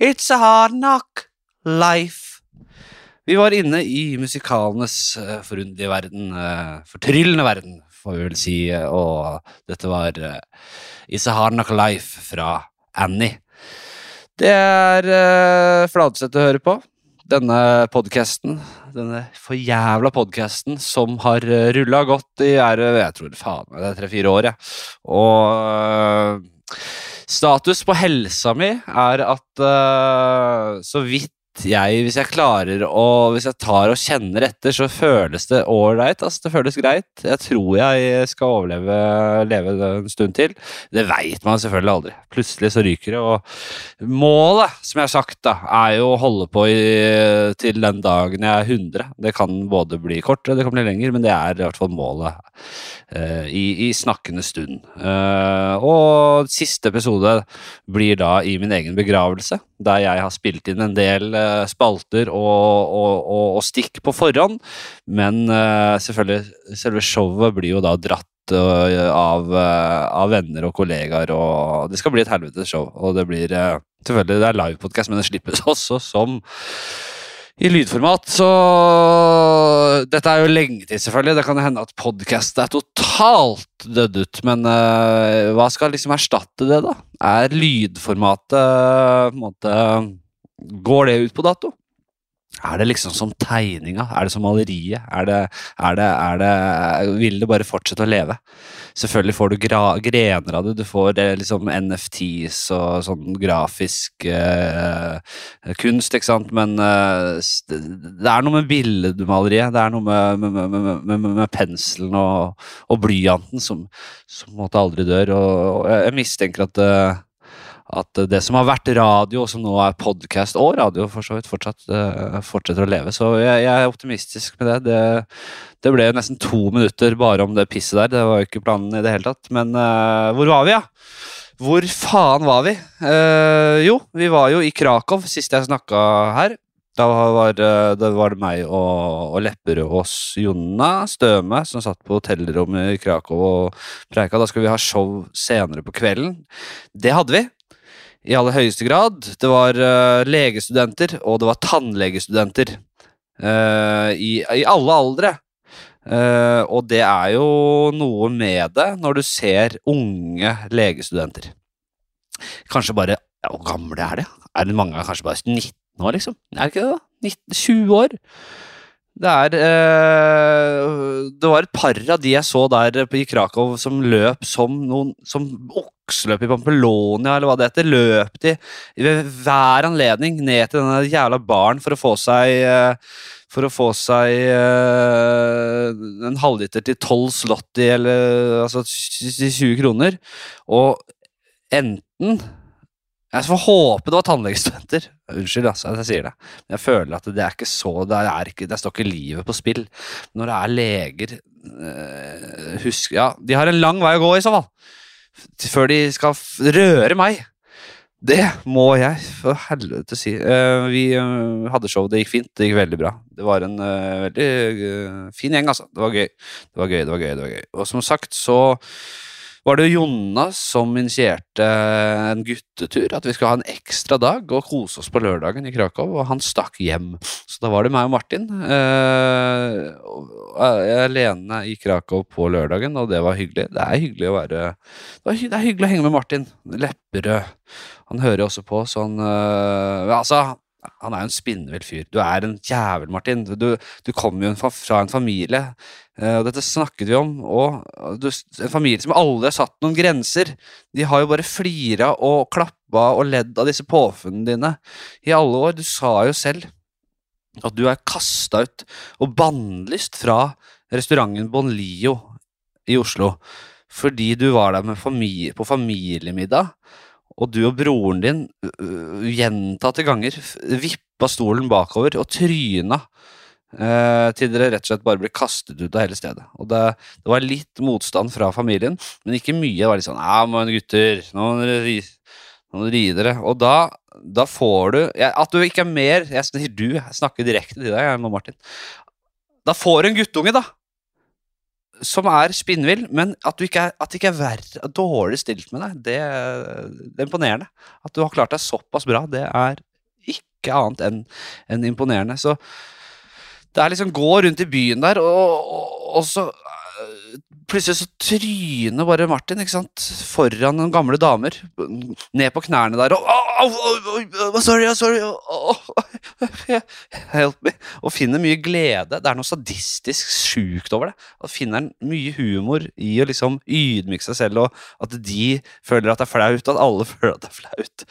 It's a hard knock life. Vi var inne i musikalenes uh, forunderlige verden, uh, fortryllende verden, får vi vel si, og dette var It's a hard knock life fra Annie. Det er Fladseth å høre på. Denne podkasten, denne forjævla podkasten som har rulla godt i jeg tror faen meg det er tre-fire år, jeg. Og Status på helsa mi er at uh, så vidt jeg, hvis jeg klarer å Hvis jeg tar og kjenner etter, så føles det ålreit. Altså, det føles greit. Jeg tror jeg skal overleve leve en stund til. Det veit man selvfølgelig aldri. Plutselig så ryker det. Og målet, som jeg har sagt, da, er jo å holde på i, til den dagen jeg er 100. Det kan både bli kortere, det kan bli lenger, men det er i hvert fall målet uh, i, i, snakkende stund. Uh, og siste episode blir da i min egen begravelse, der jeg har spilt inn en del uh, spalter og, og, og, og, stikk på forhånd. Men selvfølgelig, selve showet blir jo da dratt av, av, venner og kollegaer, og det skal bli et helvetes show. Og det blir selvfølgelig det er livepodkast, men det slippes også som i lydformat. Så dette er jo lenge til, selvfølgelig. Det kan hende at podkast er totalt dødd ut. Men uh, hva skal liksom erstatte det, da? Er lydformatet på en måte Går det ut på dato? Er det liksom som tegninga? Er det som maleriet? Er det, er det, er det, vil det bare fortsette å leve? Selvfølgelig får du gra, grener av det. Du får det, liksom NFTs og sånn grafisk uh, kunst, ikke sant. Men uh, det er noe med billedmaleriet. Det er noe med, med, med, med penselen og, og, blyanten som, som måtte aldri dør. Og, og jeg mistenker at uh, at det som har vært radio, og som nå er podkast og radio, for så vidt fortsatt uh, fortsetter å leve. Så jeg, jeg, er optimistisk med det. det. det. ble nesten to minutter bare om det pisset der. Det var jo ikke planen i det hele tatt. Men uh, hvor var vi, ja? Hvor faen var vi? Uh, jo, vi var jo i Krakow sist jeg snakka her. Da var, da var, det meg og, og Lepperød Jonna Støme som satt på hotellrommet i Krakow og preika. Da skulle vi ha show senere på kvelden. Det hadde vi i aller høyeste grad. Det var uh, legestudenter, og det var tannlegestudenter. Uh, i, i, alle aldre. Uh, og det er jo noe med det når du ser unge legestudenter. Kanskje bare ja, Hvor gamle er de? Er det mange kanskje bare 19 år, liksom? Er det ikke det, da? 19, 20 år? Det er Det var et par av de jeg så der i Krakow som løp som noen som okseløp i Pampelonia, eller hva det heter, løp de ved hver anledning ned til denne jævla baren for å få seg eh, for å få seg uh, en halvliter til 12 slotty, eller altså 20 kroner. Og enten Jeg får håpe det var tannlegestudenter. Unnskyld altså, jeg sier det. Men jeg føler at det er ikke så Det, er ikke, det står ikke livet på spill. Når det er leger øh, Husk Ja, de har en lang vei å gå, i så fall før de skal røre meg. Det må jeg for helvete si. Uh, vi uh, hadde show, det gikk fint. Det gikk veldig bra. Det var en uh, veldig fin gjeng, altså. Det var gøy. Det var gøy, det var gøy. det var gøy. Og som sagt så var det Jonna som initierte en guttetur. At vi skulle ha en ekstra dag og kose oss på lørdagen i Krakow. Og han stakk hjem. Så da var det meg og Martin eh, alene i Krakow på lørdagen, og det var hyggelig. Det er hyggelig å være Det, er hyggelig å henge med Martin. Lepperød. Han hører også på sånn eh, Altså, han er jo en spinnvill fyr. Du er en jævel, Martin. Du, du kommer jo fra en familie, og dette snakket vi om, og en familie som aldri har satt noen grenser. De har jo bare flira og klappa og ledd av disse påfunnene dine i alle år. Du sa jo selv at du er kasta ut og bannlyst fra restauranten Bonlio i Oslo fordi du var der familie, på familiemiddag og du og broren din gjentatte ganger vippa stolen bakover og tryna uh, til dere rett og slett bare ble kastet ut av hele stedet. Og det, det var litt motstand fra familien, men ikke mye. Det var litt sånn Ja, men gutter, nå må dere ri dere. Og da, da får du ja, At du ikke er mer Jeg sier du, jeg snakker direkte til deg, nå, Martin. Da får du en guttunge, da som er spinnvill, men at, du ikke er, at det ikke er verre, dårlig stilt med deg, det, det, er imponerende. At du har klart deg såpass bra, det er ikke annet enn enn imponerende. Så det er liksom gå rundt i byen der, og, og, og så øh, Plutselig så tryner bare Martin ikke sant? foran noen gamle damer. Ned på knærne der og oh, oh, oh, Sorry, sorry. Help me. Og finner mye glede. Det er noe sadistisk sjukt over det. Og finner mye humor i å liksom ydmyke seg selv, og at de føler at det er flaut, og at alle føler at det er flaut.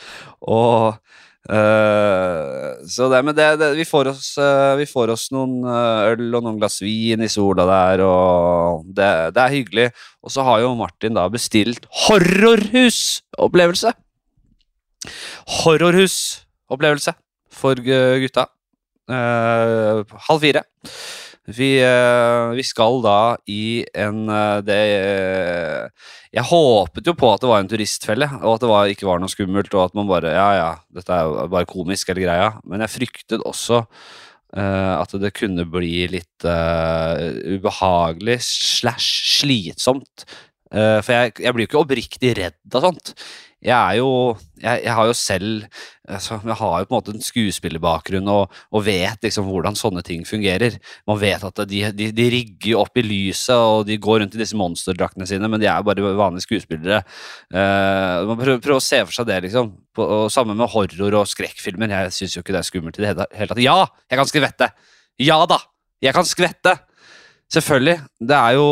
Og Uh, så det, men det, det, vi, får oss, uh, vi får oss noen uh, øl og noen glass vin i sola der, og det, det er hyggelig. Og så har jo Martin da bestilt horrorhusopplevelse. Horrorhusopplevelse for gutta. halv fire. Vi, vi, skal da i en det jeg håpet jo på at det var en turistfelle, og at det var, ikke var noe skummelt. Og at man bare Ja, ja, dette er jo bare komisk, hele greia. Men jeg fryktet også uh, at det kunne bli litt uh, ubehagelig slash slitsomt. Uh, for jeg, jeg blir jo ikke oppriktig redd av sånt jeg er jo jeg, jeg, har jo selv altså, Jeg har jo på en måte en skuespillerbakgrunn og, og, vet liksom hvordan sånne ting fungerer. Man vet at de, de, de rigger opp i lyset, og de går rundt i disse monsterdraktene sine, men de er jo bare vanlige skuespillere. Uh, man prøver, prøver, å se for seg det, liksom. På, og Sammen med horror og skrekkfilmer. Jeg syns jo ikke det er skummelt i det hele tatt. Ja, jeg kan skvette! Ja da! Jeg kan skvette! Selvfølgelig. Det er jo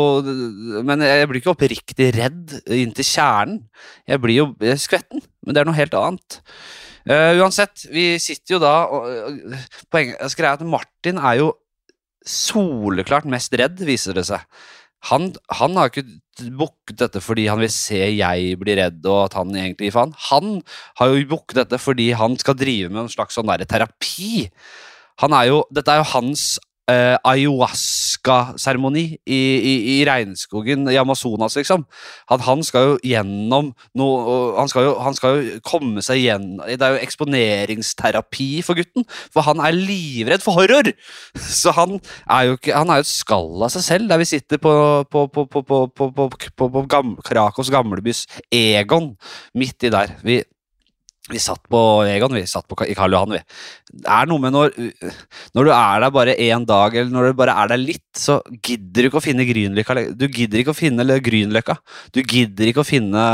Men jeg blir ikke oppriktig redd inntil kjernen. Jeg blir jo skvetten, men det er noe helt annet. Uh, uansett, vi sitter jo da og Poenget er at Martin er jo soleklart mest redd, viser det seg. Han, han har ikke booket dette fordi han vil se jeg bli redd og at han egentlig gir faen. Han har jo booket dette fordi han skal drive med en slags sånn der terapi. Han er jo, dette er jo hans uh, ayahuasca-seremoni i, i, i, regnskogen i Amazonas, liksom. Han, han skal jo gjennom noe han skal, jo, han skal jo komme seg gjennom Det er jo eksponeringsterapi for gutten, for han er livredd for horror! Så han er jo ikke Han er jo et skall av seg selv, der vi sitter på, på, på, på, på, på, på, på, på gam, Krakos gamlebys Egon, midt i der. Vi vi satt på Egon, vi satt på, i Karl Johan, vi. Det er noe med når, når du er der bare én dag, eller når du bare er der litt, så gidder du ikke å finne Grünerløkka. Du gidder ikke å finne Grünerløkka. Du gidder ikke å finne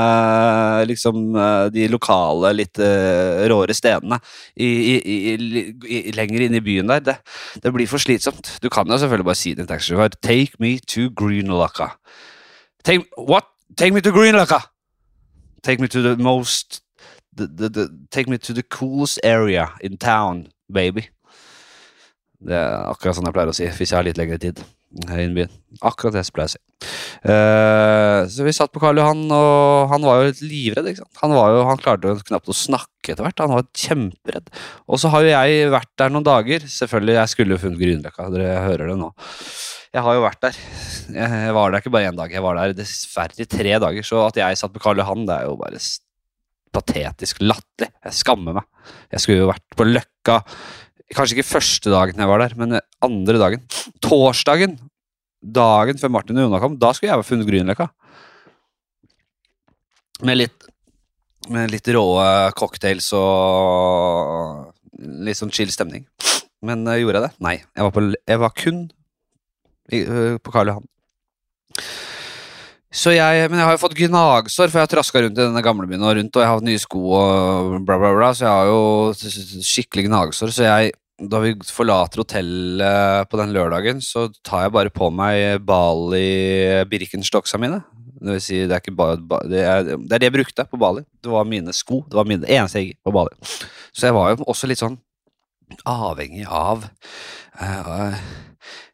liksom de lokale, litt uh, råere stedene i, i, i, lenger inn i byen der. Det, det, blir for slitsomt. Du kan jo selvfølgelig bare si til en taxisjåfør Take me to Grünerløkka. Take, what? Take me to Grünerløkka! Take me to the most the, the, the, Take me to the coolest area in town, baby. Det er akkurat sånn jeg pleier å si hvis jeg har litt lengre tid her i byen. Akkurat det jeg pleier å si. Uh, så vi satt på Karl Johan, og han var jo litt livredd. ikke sant? Han, jo, han klarte jo knapt å snakke etter hvert. Han var kjemperedd. Og så har jo jeg vært der noen dager. Selvfølgelig, jeg skulle jo funnet Grünerløkka. Dere hører det nå. Jeg har jo vært der. Jeg var der ikke bare én dag, jeg var der dessverre i tre dager. Så at jeg satt på Karl Johan, det er jo bare patetisk latterlig. Jeg skammer meg. Jeg skulle jo vært på Løkka Kanskje ikke første dagen jeg var der, men andre dagen. Torsdagen, dagen før Martin og Jona kom, da skulle jeg ha funnet Grünerløkka. Med litt med litt rå cocktails og litt sånn chill stemning. Men uh, gjorde jeg det? Nei. Jeg var, på, jeg var kun i, uh, på Karl Johan. Jeg, men jeg har jo fått gnagsår, for jeg har traska rundt i denne gamlebyen og rundt, og jeg har hatt nye sko og bla, bla, bla, så jeg har jo skikkelig gnagsår. Så jeg, da vi forlater hotellet på den lørdagen, så tar jeg bare på meg Bali Birkenstocksa mine. Det vil si, det er, bare, det, er, det er det jeg brukte på Bali. Det var mine sko. Det var mine, eneste jeg gikk på Bali. Så jeg var jo også litt sånn avhengig av uh,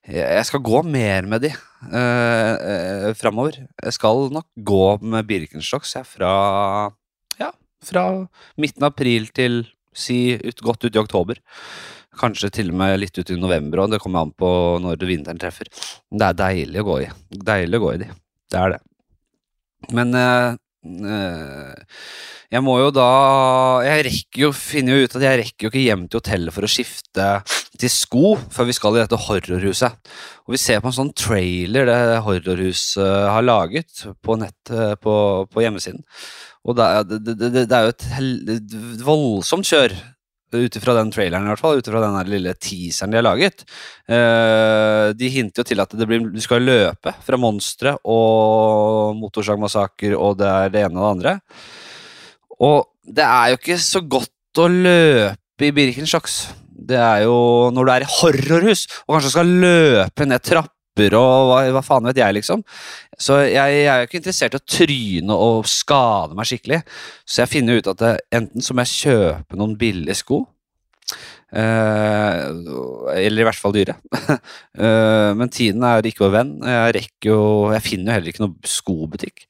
jeg skal gå mer med de uh, uh, framover. Jeg skal nok gå med Birkenstocks jeg, fra, ja, fra midten av april til si ut, godt ut i oktober. Kanskje til og med litt ut i november òg. Det kommer an på når vinteren treffer. Det er deilig å gå i. Deilig å gå i de. Det er det. Men uh, jeg må jo da Jeg rekker jo, finner jo ut at jeg rekker jo ikke hjem til hotellet for å skifte til sko før vi skal i dette horrorhuset. Og vi ser på en sånn trailer det horrorhuset har laget på nett på, på hjemmesiden. Og det det, det, det er jo et voldsomt kjør ut ifra den traileren i hvert fall, ut ifra den lille teaseren de har laget. Uh, de hinter jo til at blir, du skal løpe fra monstre og motorsagmassakrer og det er det ene og det andre. Og det er jo ikke så godt å løpe i Birkenstocks. Det er jo når du er i horrorhus og kanskje skal løpe ned trapper og hva, hva faen vet jeg, liksom. Så jeg, jeg er jo ikke interessert i å tryne og skade meg skikkelig. Så jeg finner ut at det, enten så må jeg kjøpe noen billige sko. eh, eller i hvert fall dyre. Eh, men tiden er ikke vår venn. Jeg rekker jo Jeg finner jo heller ikke noen skobutikk.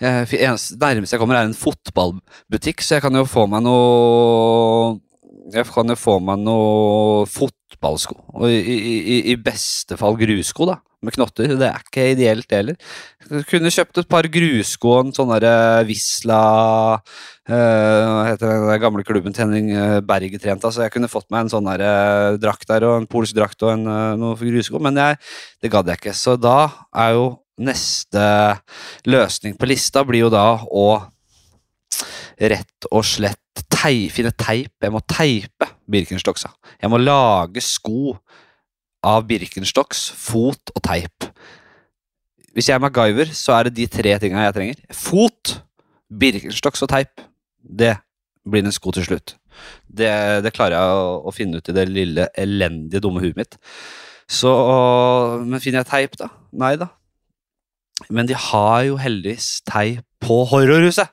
Det nærmeste jeg kommer, er en fotballbutikk, så jeg kan jo få meg noe Jeg kan jo få meg noe fotballsko. I, i, i- beste fall grussko, da. Med knotter. Det er ikke ideelt, det heller. Jeg kunne kjøpt et par grussko og en sånn derre Visla eh, Hva heter den gamle klubben til Henning eh, Berget trent så jeg kunne fått meg en sånn der, eh, drakt der, og en polsk drakt og en, noe noen grussko, men jeg, det gadd jeg ikke. Så da er jo neste løsning på lista blir jo da å rett og slett tei, finne teip. Jeg må teipe Birkenstocksa. Jeg må lage sko av Birkenstocks, fot og teip. Hvis jeg er MacGyver, så er det de tre tinga jeg trenger. Fot, Birkenstocks og teip. Det blir en sko til slutt. Det, det klarer jeg å, å finne ut i det lille, elendige, dumme huet mitt. Så Men finner jeg teip, da? Nei da. Men de har jo heldigvis teip på horrorhuset.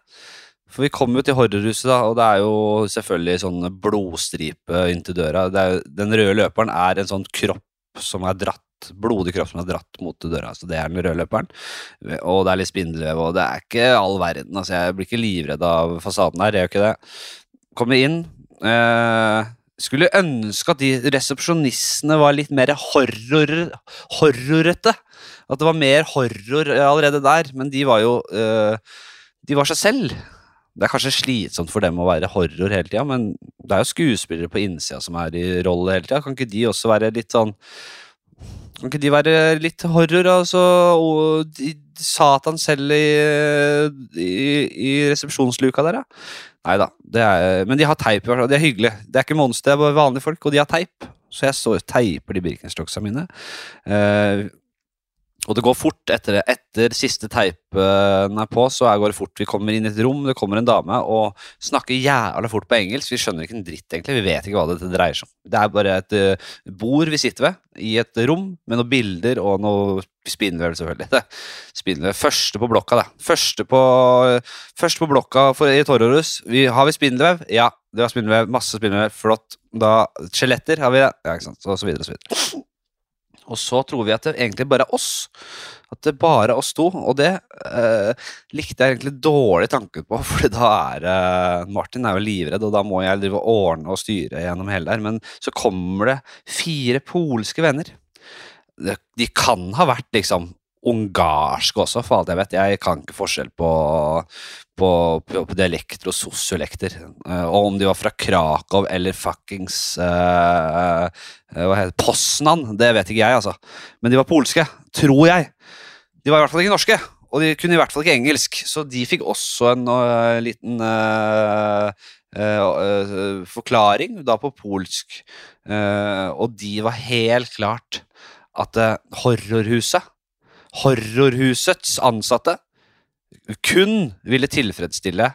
For vi kommer jo til horrorhuset, da, og det er jo selvfølgelig sånn blodstripe inntil døra. Jo- den røde løperen er en sånn kropp som er dratt blodig kropp som er dratt mot døra. Så det er den røde løperen. Og det er litt spindelvev, og det er ikke all verden. Altså, jeg blir ikke livredd av fasaden her, jeg gjør ikke det. Kommer inn. Eh, skulle ønske at de resepsjonistene var litt mer horror, horrorete. At det var mer horror allerede der, men de var jo eh, De var seg selv. Det er kanskje slitsomt for dem å være horror hele tida, men det er jo skuespillere på innsida som er i rolle hele tida. Kan ikke de også være litt sånn Kan ikke de være litt horror, altså? Og de, Satan selv i, i, i resepsjonsluka der, ja? Nei da. Men de har teip, i hvert. Det er hyggelig. Det er ikke monster, det er bare vanlige folk, og de har teip. Så jeg så og teiper de Birkenstocksa mine. Eh, og det går fort etter det. Etter siste teipen er på, så går det fort. Vi kommer inn i et rom, det kommer en dame og snakker jævla fort på engelsk. Vi skjønner ikke en dritt, egentlig. Vi vet ikke hva dette dreier seg om. Det er bare et eh, bord vi sitter ved, i et rom med noen bilder og noe spindelvev, selvfølgelig. Det. Spindelvev. Første på blokka, da. Første på, første på blokka for, i Torrorus. Har vi spindelvev? Ja, det var spindelvev. Masse spindelvev. Flott. Da Skjeletter har vi det. Ja, ikke sant. Og så videre og så videre. Og så tror vi at det egentlig bare er oss. At det bare er oss to. Og det eh, likte jeg egentlig dårlig tanken på, for da er eh, Martin er jo livredd, og da må jeg drive og ordne og styre gjennom hele der. Men så kommer det fire polske venner. De kan ha vært liksom ungarske også, for alt jeg vet. Jeg kan ikke forskjell på, på, på, på dialekter og sosiolekter. Eh, og om de var fra Krakow eller fuckings uh, Hva heter? Poznan, det vet ikke jeg, altså. Men de var polske, tror jeg. De var i hvert fall ikke norske, og de kunne i hvert fall ikke engelsk. Så de fikk også en uh, liten uh, forklaring, da på polsk. Og de var helt klart at horrorhuset, horrorhusets ansatte, kun ville tilfredsstille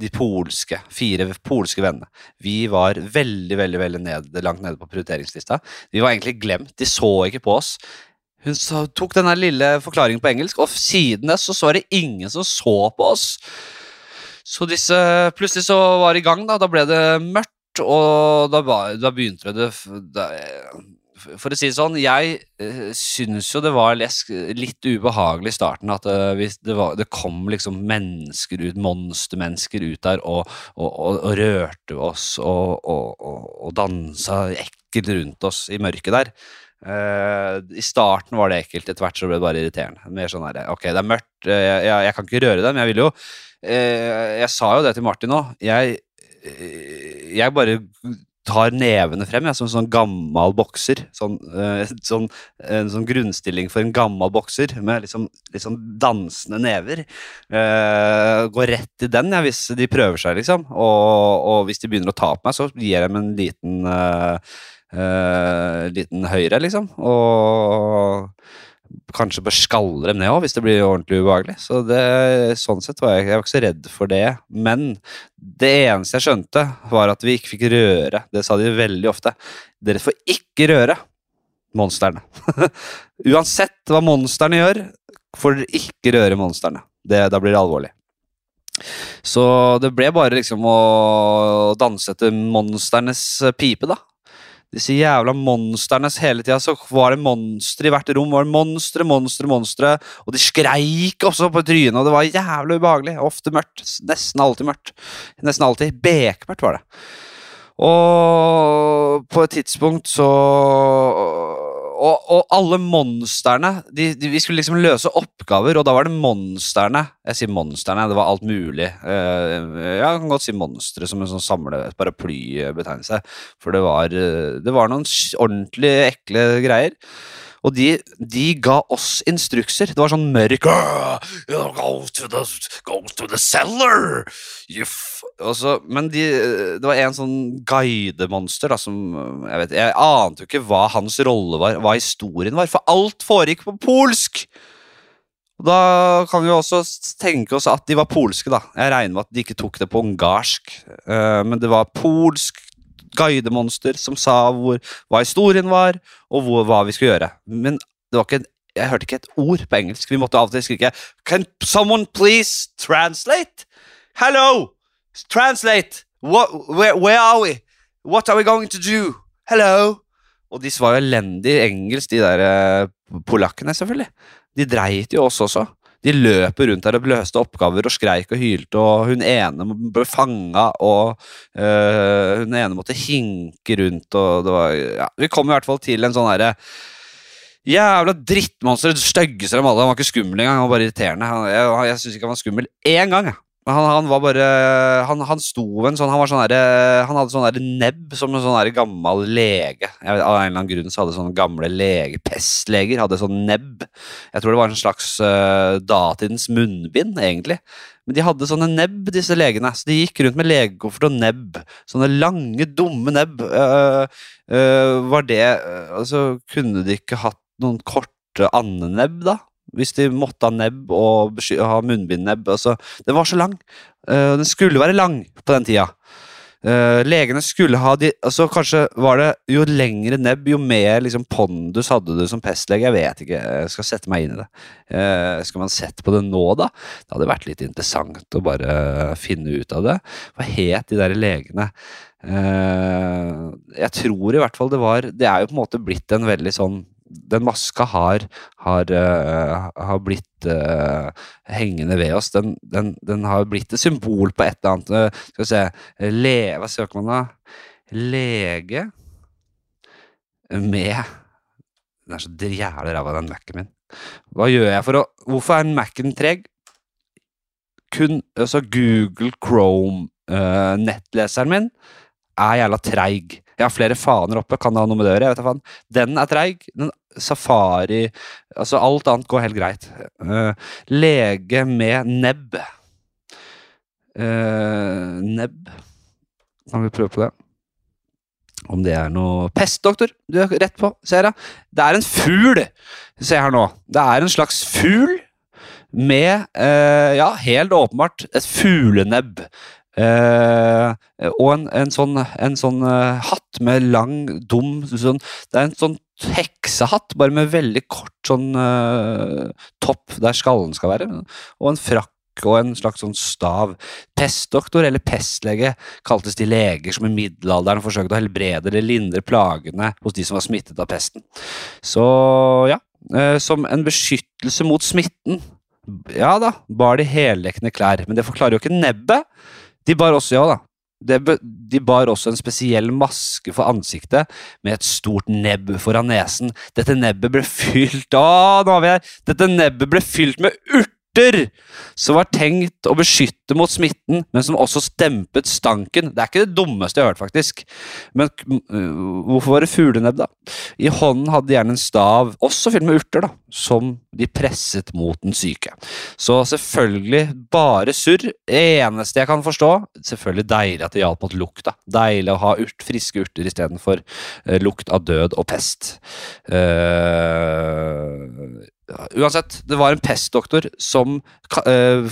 de polske, fire polske vennene. Vi var veldig, veldig veldig ned, langt nede på prioriteringslista. Vi var egentlig glemt, de så ikke på oss. Hun tok denne lille forklaringen på engelsk, og siden det så, så var det ingen som så på oss. Så disse Plutselig så var det i gang, da. Da ble det mørkt, og da, da begynte det det For å si det sånn, jeg uh, syns jo det var litt ubehagelig i starten at eh, det, var, det kom liksom mennesker ut, monstermennesker ut der og, og, og, og rørte oss og, og, dansa ekkelt rundt oss i mørket der. Eh, I starten var det ekkelt, etter hvert så ble det bare irriterende. Mer sånn her, ok, det er mørkt, jeg, jeg, jeg kan ikke røre det, men jeg ville jo Jeg sa jo det til Martin òg. Jeg, jeg bare tar nevene frem, ja, som en sånn gammel bokser. Sånn, eh, sånn, en sånn grunnstilling for en gammel bokser, med liksom, liksom dansende never. Eh, går rett i den, ja, hvis de prøver seg, liksom. Og, og, hvis de begynner å ta på meg, så gir jeg dem en liten, eh, eh liten høyre, liksom. Og kanskje bør skalle dem ned òg, hvis det blir ordentlig ubehagelig. Så det, sånn sett var jeg, jeg var ikke så redd for det. Men det eneste jeg skjønte, var at vi ikke fikk røre. Det sa de veldig ofte. Dere får ikke røre monstrene. Uansett hva monstrene gjør, får dere ikke røre monstrene. Da blir det alvorlig. Så det ble bare liksom å danse etter monsternes pipe, da disse jævla monstrene hele tida. Så var det monstre i hvert rom. var det Monstre, monstre, monstre. Og de skreik også på trynet, og det var jævlig ubehagelig. Ofte mørkt. Nesten alltid mørkt. Nesten alltid bekmørkt var det. Og på et tidspunkt så og, og, alle monstrene de, de, Vi skulle liksom løse oppgaver, og da var det monstrene Jeg sier monstrene, det var alt mulig. Uh, jeg kan godt si monstre som en sånn samle paraplybetegnelse. For det var, det var noen ordentlig ekle greier. Og de, de, ga oss instrukser. Det var sånn mørk go to the, go to the cellar! Så, men de, det var en sånn guidemonster da, som Jeg vet, jeg ante jo ikke hva hans rolle var, hva historien var, for alt foregikk på polsk! Da kan vi også tenke oss at de var polske, da. Jeg regner med at de ikke tok det på ungarsk, uh, men det var polsk, guidemonster som sa hvor, hva historien var, og hvor, hva vi skulle gjøre. Men det var ikke jeg hørte ikke et ord på engelsk. Vi måtte av og til skrike Can someone please translate? Hello! Translate! What, where, where are we? What are we going to do? Hello! Og de svarer elendig engelsk, de der uh, polakkene, selvfølgelig. De dreit jo oss også. De løper rundt der og løste oppgaver og skreik og hylte, og hun ene ble fanga, og øh, hun ene måtte hinke rundt, og det var ja, Vi kom i hvert fall til en sånn herre Jævla drittmonster, styggeste av alle. Han var ikke skummel engang, han var bare irriterende. Jeg, jeg, jeg syns ikke han var skummel én gang. jeg han, han, var bare Han, han sto en sånn Han var sånn der, Han hadde sånn der nebb som en sånn der gammel lege. Jeg vet, av en eller annen grunn så hadde sånne gamle lege, pestleger hadde sånn nebb. Jeg tror det var en slags uh, datidens munnbind, egentlig. Men de hadde sånne nebb, disse legene. Så de gikk rundt med legekoffert og nebb. Sånne lange, dumme nebb. Uh, uh, var det Altså, kunne de ikke hatt noen korte andenebb, da? Hvis de måtte ha nebb og ha munnbindnebb. Altså, den var så lang. Uh, den skulle være lang på den tida. Uh, legene skulle ha de altså Kanskje var det jo lengre nebb, jo mer liksom, pondus hadde du som pestlege. Jeg vet ikke, jeg skal sette meg inn i det. Uh, skal man sett på det nå, da? Det hadde vært litt interessant å bare finne ut av det. Hva het de der legene? Uh, jeg tror i hvert fall det var Det er jo på en måte blitt en veldig sånn den maska har, har, uh, har blitt uh, hengende ved oss. Den, den, den, har blitt et symbol på et eller annet. Uh, skal vi se Le, Hva søker man da? Lege med Den er så jævlig ræva, den Mac-en min. Hva gjør jeg for å Hvorfor er Mac-en treg? Kun altså Google Chrome, nettleseren min, er jævla treig. Jeg har flere faner oppe, kan det ha noe med det å gjøre? Den er treig. Den Safari Altså, alt annet går helt greit. Uh, lege med nebb. Uh, nebb Kan vi prøve på det? Om det er noe Pestdoktor! Du er rett på, ser jeg. Det er en fugl! Se her nå. Det er en slags fugl med uh, Ja, helt åpenbart et fuglenebb. Uh, og en, en, sånn, en sånn eh, hatt med lang, dum sånn, Det er en sånn heksehatt, bare med veldig kort sånn eh, topp der skallen skal være. Og en frakk og en slags sånn stav. Pestdoktor eller pestlege kaltes de leger som i middelalderen forsøkte å helbrede eller lindre plagene hos de som var smittet av pesten. Så ja, som en beskyttelse mot smitten ja da, bar de heldekkende klær, men det forklarer jo ikke nebbet. De bar også, ja da, de bar også en spesiell maske for ansiktet med et stort nebb foran nesen. Dette nebbet ble fylt Å, nå har vi her! Dette nebbet ble fylt med urter! Som var tenkt å beskytte mot smitten, men som også stempet stanken. Det er ikke det dummeste jeg har hørt, faktisk. Men uh, hvorfor var det fuglenebb, da? I hånden hadde de gjerne en stav, også fylt med urter, da, som de presset mot den syke. Så selvfølgelig bare surr. Eneste jeg kan forstå, selvfølgelig deilig at det hjalp mot lukta. Deilig å ha urt, friske urter istedenfor uh, lukt av død og pest. Uh, Uansett, det var en pestdoktor som uh,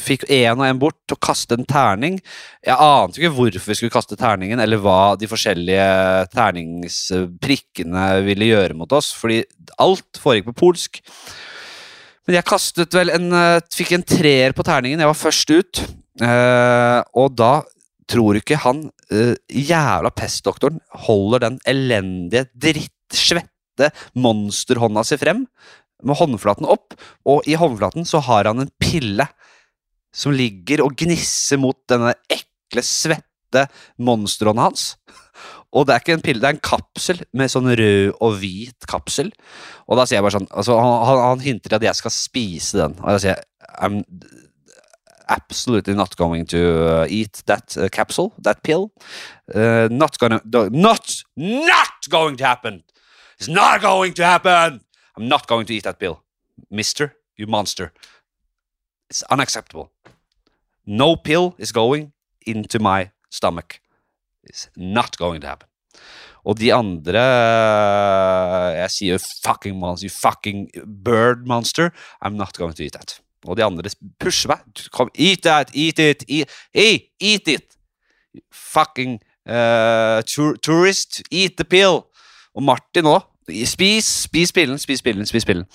fikk én og én bort til å kaste en terning. Jeg ante ikke hvorfor vi skulle kaste terningen, eller hva de forskjellige terningsprikkene ville gjøre mot oss, fordi alt foregikk på polsk. Men jeg kastet vel en uh, Fikk en treer på terningen. Jeg var først ut. Uh, og da tror ikke han jævla pestdoktoren holder den elendige, drittsvette monsterhånda si frem med håndflaten opp, og i håndflaten så har han en pille som ligger og gnisser mot denne ekle, svette monsterhånda hans. Og det er ikke en pille, det er en kapsel med sånn rød og hvit kapsel. Og da sier jeg bare sånn altså, han, han hinter at jeg skal spise den, og da sier jeg I'm absolutely not going to uh, eat that uh, capsule, that pill. Uh, not gonna, not, not going to happen! It's not going to happen! I'm not going to eat that pill. Mister, you monster. It's unacceptable. No pill is going into my stomach. It's not going to happen. Og de andre Jeg sier fucking monster, you fucking bird monster. I'm not going to eat that. Og de andre pusher meg. Kom, eat that, eat it, eat, eat it! Fucking uh, tourist, eat the pill! Og Martin òg. Spis, spis pillen, spis pillen, spis pillen.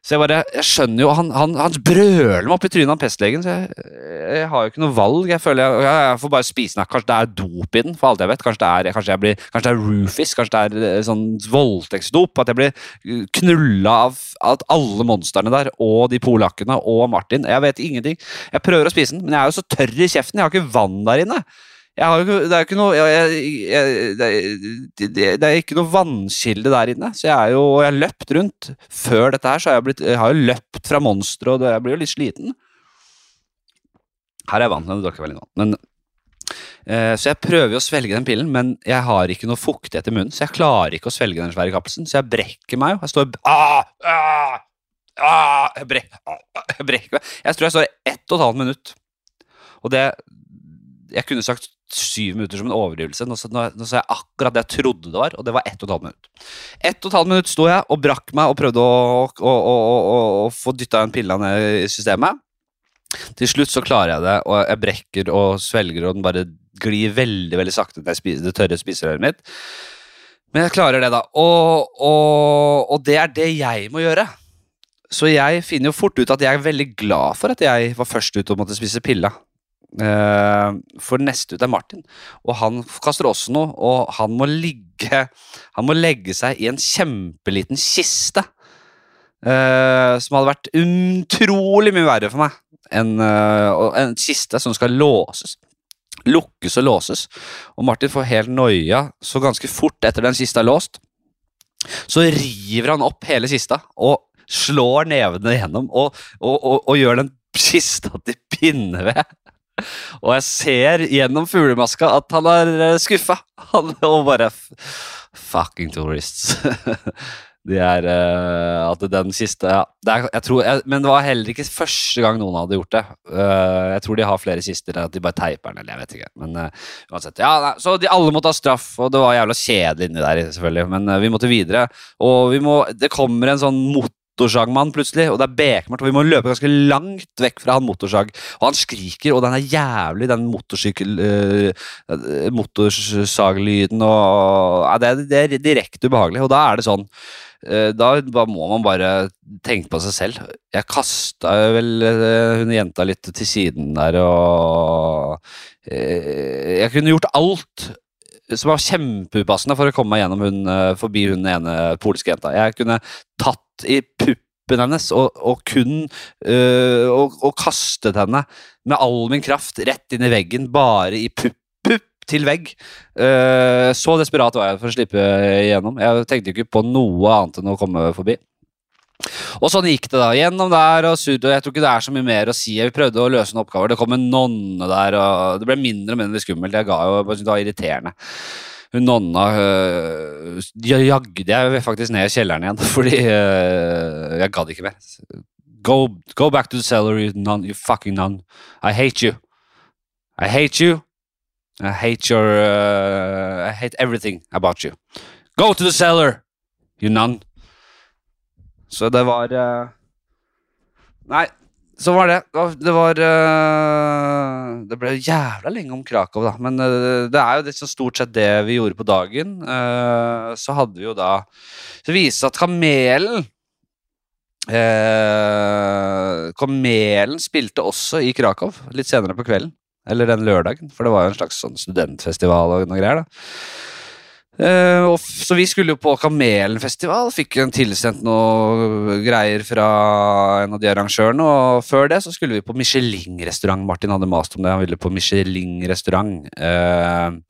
Så jeg bare, jeg skjønner jo, Han, han, han brøler meg opp i trynet han pestlegen, så jeg, jeg, har jo ikke noe valg. Jeg føler jeg, jeg får bare spise den. Kanskje det er dop i den, for alt jeg vet. Kanskje det er, kanskje blir, kanskje det er roofies, kanskje det er eh, sånn voldtektsdop. At jeg blir knulla av at alle monstrene der, og de polakkene og Martin. Jeg vet ingenting. Jeg prøver å spise den, men jeg er jo så tørr i kjeften. Jeg har ikke vann der inne. Jo, det er ikke noe jeg, jeg, det, det, er ikke noe vannkilde der inne. Så jeg er jo Jeg har løpt rundt. Før dette her så har jeg, blitt, jeg har jo løpt fra monstre, og jeg blir jo litt sliten. Her er vann, men det, dere veldig nå. Men, eh, så jeg prøver jo å svelge den pillen, men jeg har ikke noe fuktighet i munnen, så jeg klarer ikke å svelge den svære kapselsen. Så jeg brekker meg jo. Jeg står ah, ah, ah, jeg, brek, ah, jeg brekker meg. Jeg tror jeg står ett og et halvt minutt. Og det Jeg kunne sagt syv minutter som en overdrivelse. Nå, nå, nå sa jeg akkurat det jeg trodde det var, og det var ett og et halvt minutt. Ett og et halvt minutt sto jeg og brakk meg og prøvde å, å, å, å få dytta en pille ned i systemet. Til slutt så klarer jeg det, og jeg brekker og svelger, og den bare glir veldig veldig sakte ned det tørre spiserøret mitt. Men jeg klarer det, da. Og, og, og det er det jeg må gjøre. Så jeg finner jo fort ut at jeg er veldig glad for at jeg var først ut og måtte spise pilla. Uh, for neste ut er Martin, og han kaster også noe. Og han må ligge Han må legge seg i en kjempeliten kiste. Uh, som hadde vært utrolig mye verre for meg enn uh, en kiste som skal låses. Lukkes og låses. Og Martin får helt noia så ganske fort etter den kista er låst. Så river han opp hele kista og slår nevene gjennom og, og, og, og gjør den kista til pinneved. Og jeg ser gjennom fuglemaska at han er eh, skuffa. Han og bare Fucking tourists. De er uh, At den siste ja, det er, jeg tror, jeg, Men det var heller ikke første gang noen hadde gjort det. Uh, jeg tror de har flere kister, at de bare teiper den, eller jeg vet ikke. Men uh, uansett. Ja, nei, så de alle måtte ha straff, og det var jævla kjedelig inni der, selvfølgelig. Men vi måtte videre. Og vi må, det kommer en sånn mot motorsagmann plutselig, og det er bekmørkt, og vi må løpe ganske langt vekk fra han motorsag. Og han skriker, og den er jævlig, den motorsykkel... Uh, motorsaglyden og ja, det, er, det er direkte ubehagelig, og da er det sånn uh, da, må man bare tenke på seg selv. Jeg kasta vel uh, hun jenta litt til siden der, og Jeg kunne gjort alt som var kjempeupassende for å komme meg gjennom hun, forbi hun ene polske jenta. Jeg kunne tatt i puppen hennes og, og kun øh, og, og, kastet henne med all min kraft rett inn i veggen, bare i pupp, til vegg. Uh, så desperat var jeg for å slippe igjennom. Jeg tenkte ikke på noe annet enn å komme forbi. Og sånn gikk det, da. Gjennom der og og jeg tror ikke det er så mye mer å si. Vi prøvde å løse noen oppgaver. Det kom en nonne der, og det ble mindre og mindre skummelt. Jeg ga jo, det var irriterende. Hun nonna øh, jagde jeg faktisk ned i kjelleren igjen, fordi øh, jeg gadd ikke mer. Go, go back to the cellar, you, nun, you fucking nun. I hate you. I hate you. I hate your uh, I hate everything about you. Go to the cellar, you nun. Så det var uh, Nei, så var det. Det var uh, Det ble jævla lenge om Krakow, da. Men uh, det er jo det, stort sett det vi gjorde på dagen. så hadde vi jo da Så viste at Kamelen Kamelen spilte også i Krakow litt senere på kvelden. Eller den lørdagen, for det var jo en slags sånn studentfestival og noe greier. da. Uh, så vi skulle jo på Kamelenfestival, fikk en tilsendt noe greier fra en av de arrangørene. Og før det så skulle vi på Michelin-restaurant. Martin hadde mast om det, han ville på Michelin-restaurant. Uh,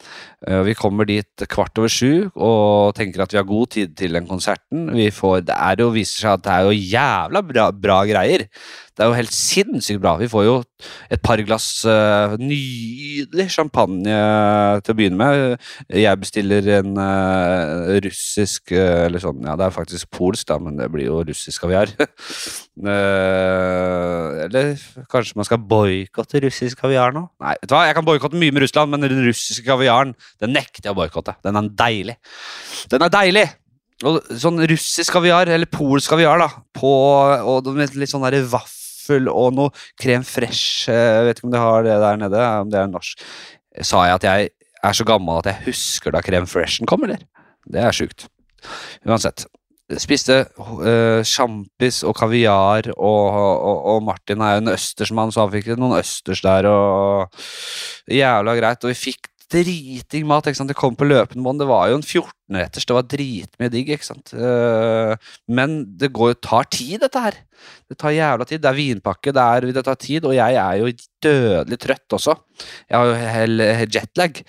uh, vi kommer dit kvart over sju og tenker at vi har god tid til den konserten. Vi får, det er jo, viser seg at det er jo jævla bra, bra greier. Det er jo helt sinnssykt bra. Vi får jo et par glass uh, nydelig champagne til å begynne med. Jeg bestiller en uh, russisk uh, Eller sånn, ja, det er faktisk polsk, da, men det blir jo russisk kaviar. eller kanskje man skal boikotte russisk kaviar nå? Nei, vet du hva, jeg kan boikotte mye med Russland, men den russiske kaviaren den nekter jeg å boikotte. Den er deilig. Den er deilig! Og sånn russisk kaviar, eller polsk kaviar, da, på, og litt sånn vaffel vaffel og noe krem fresh. Jeg vet ikke om de har det der nede, om det er norsk. Sa jeg at jeg er så gammel at jeg husker da krem freshen kom, eller? Det er sjukt. Uansett. Spiste uh, og kaviar, og, og, og, Martin er jo en østersmann, så han fikk noen østers der, og jævla greit. Og vi fikk driting mat. ikke sant? Det kom på løpende bånd. Det var jo en 14-retters. Det var dritmye digg. ikke sant? Uh, men det går, tar tid, dette her. Det tar jævla tid. Det er vinpakke, det, er, det tar tid. Og jeg er jo dødelig trøtt også. Jeg har jo jetlag.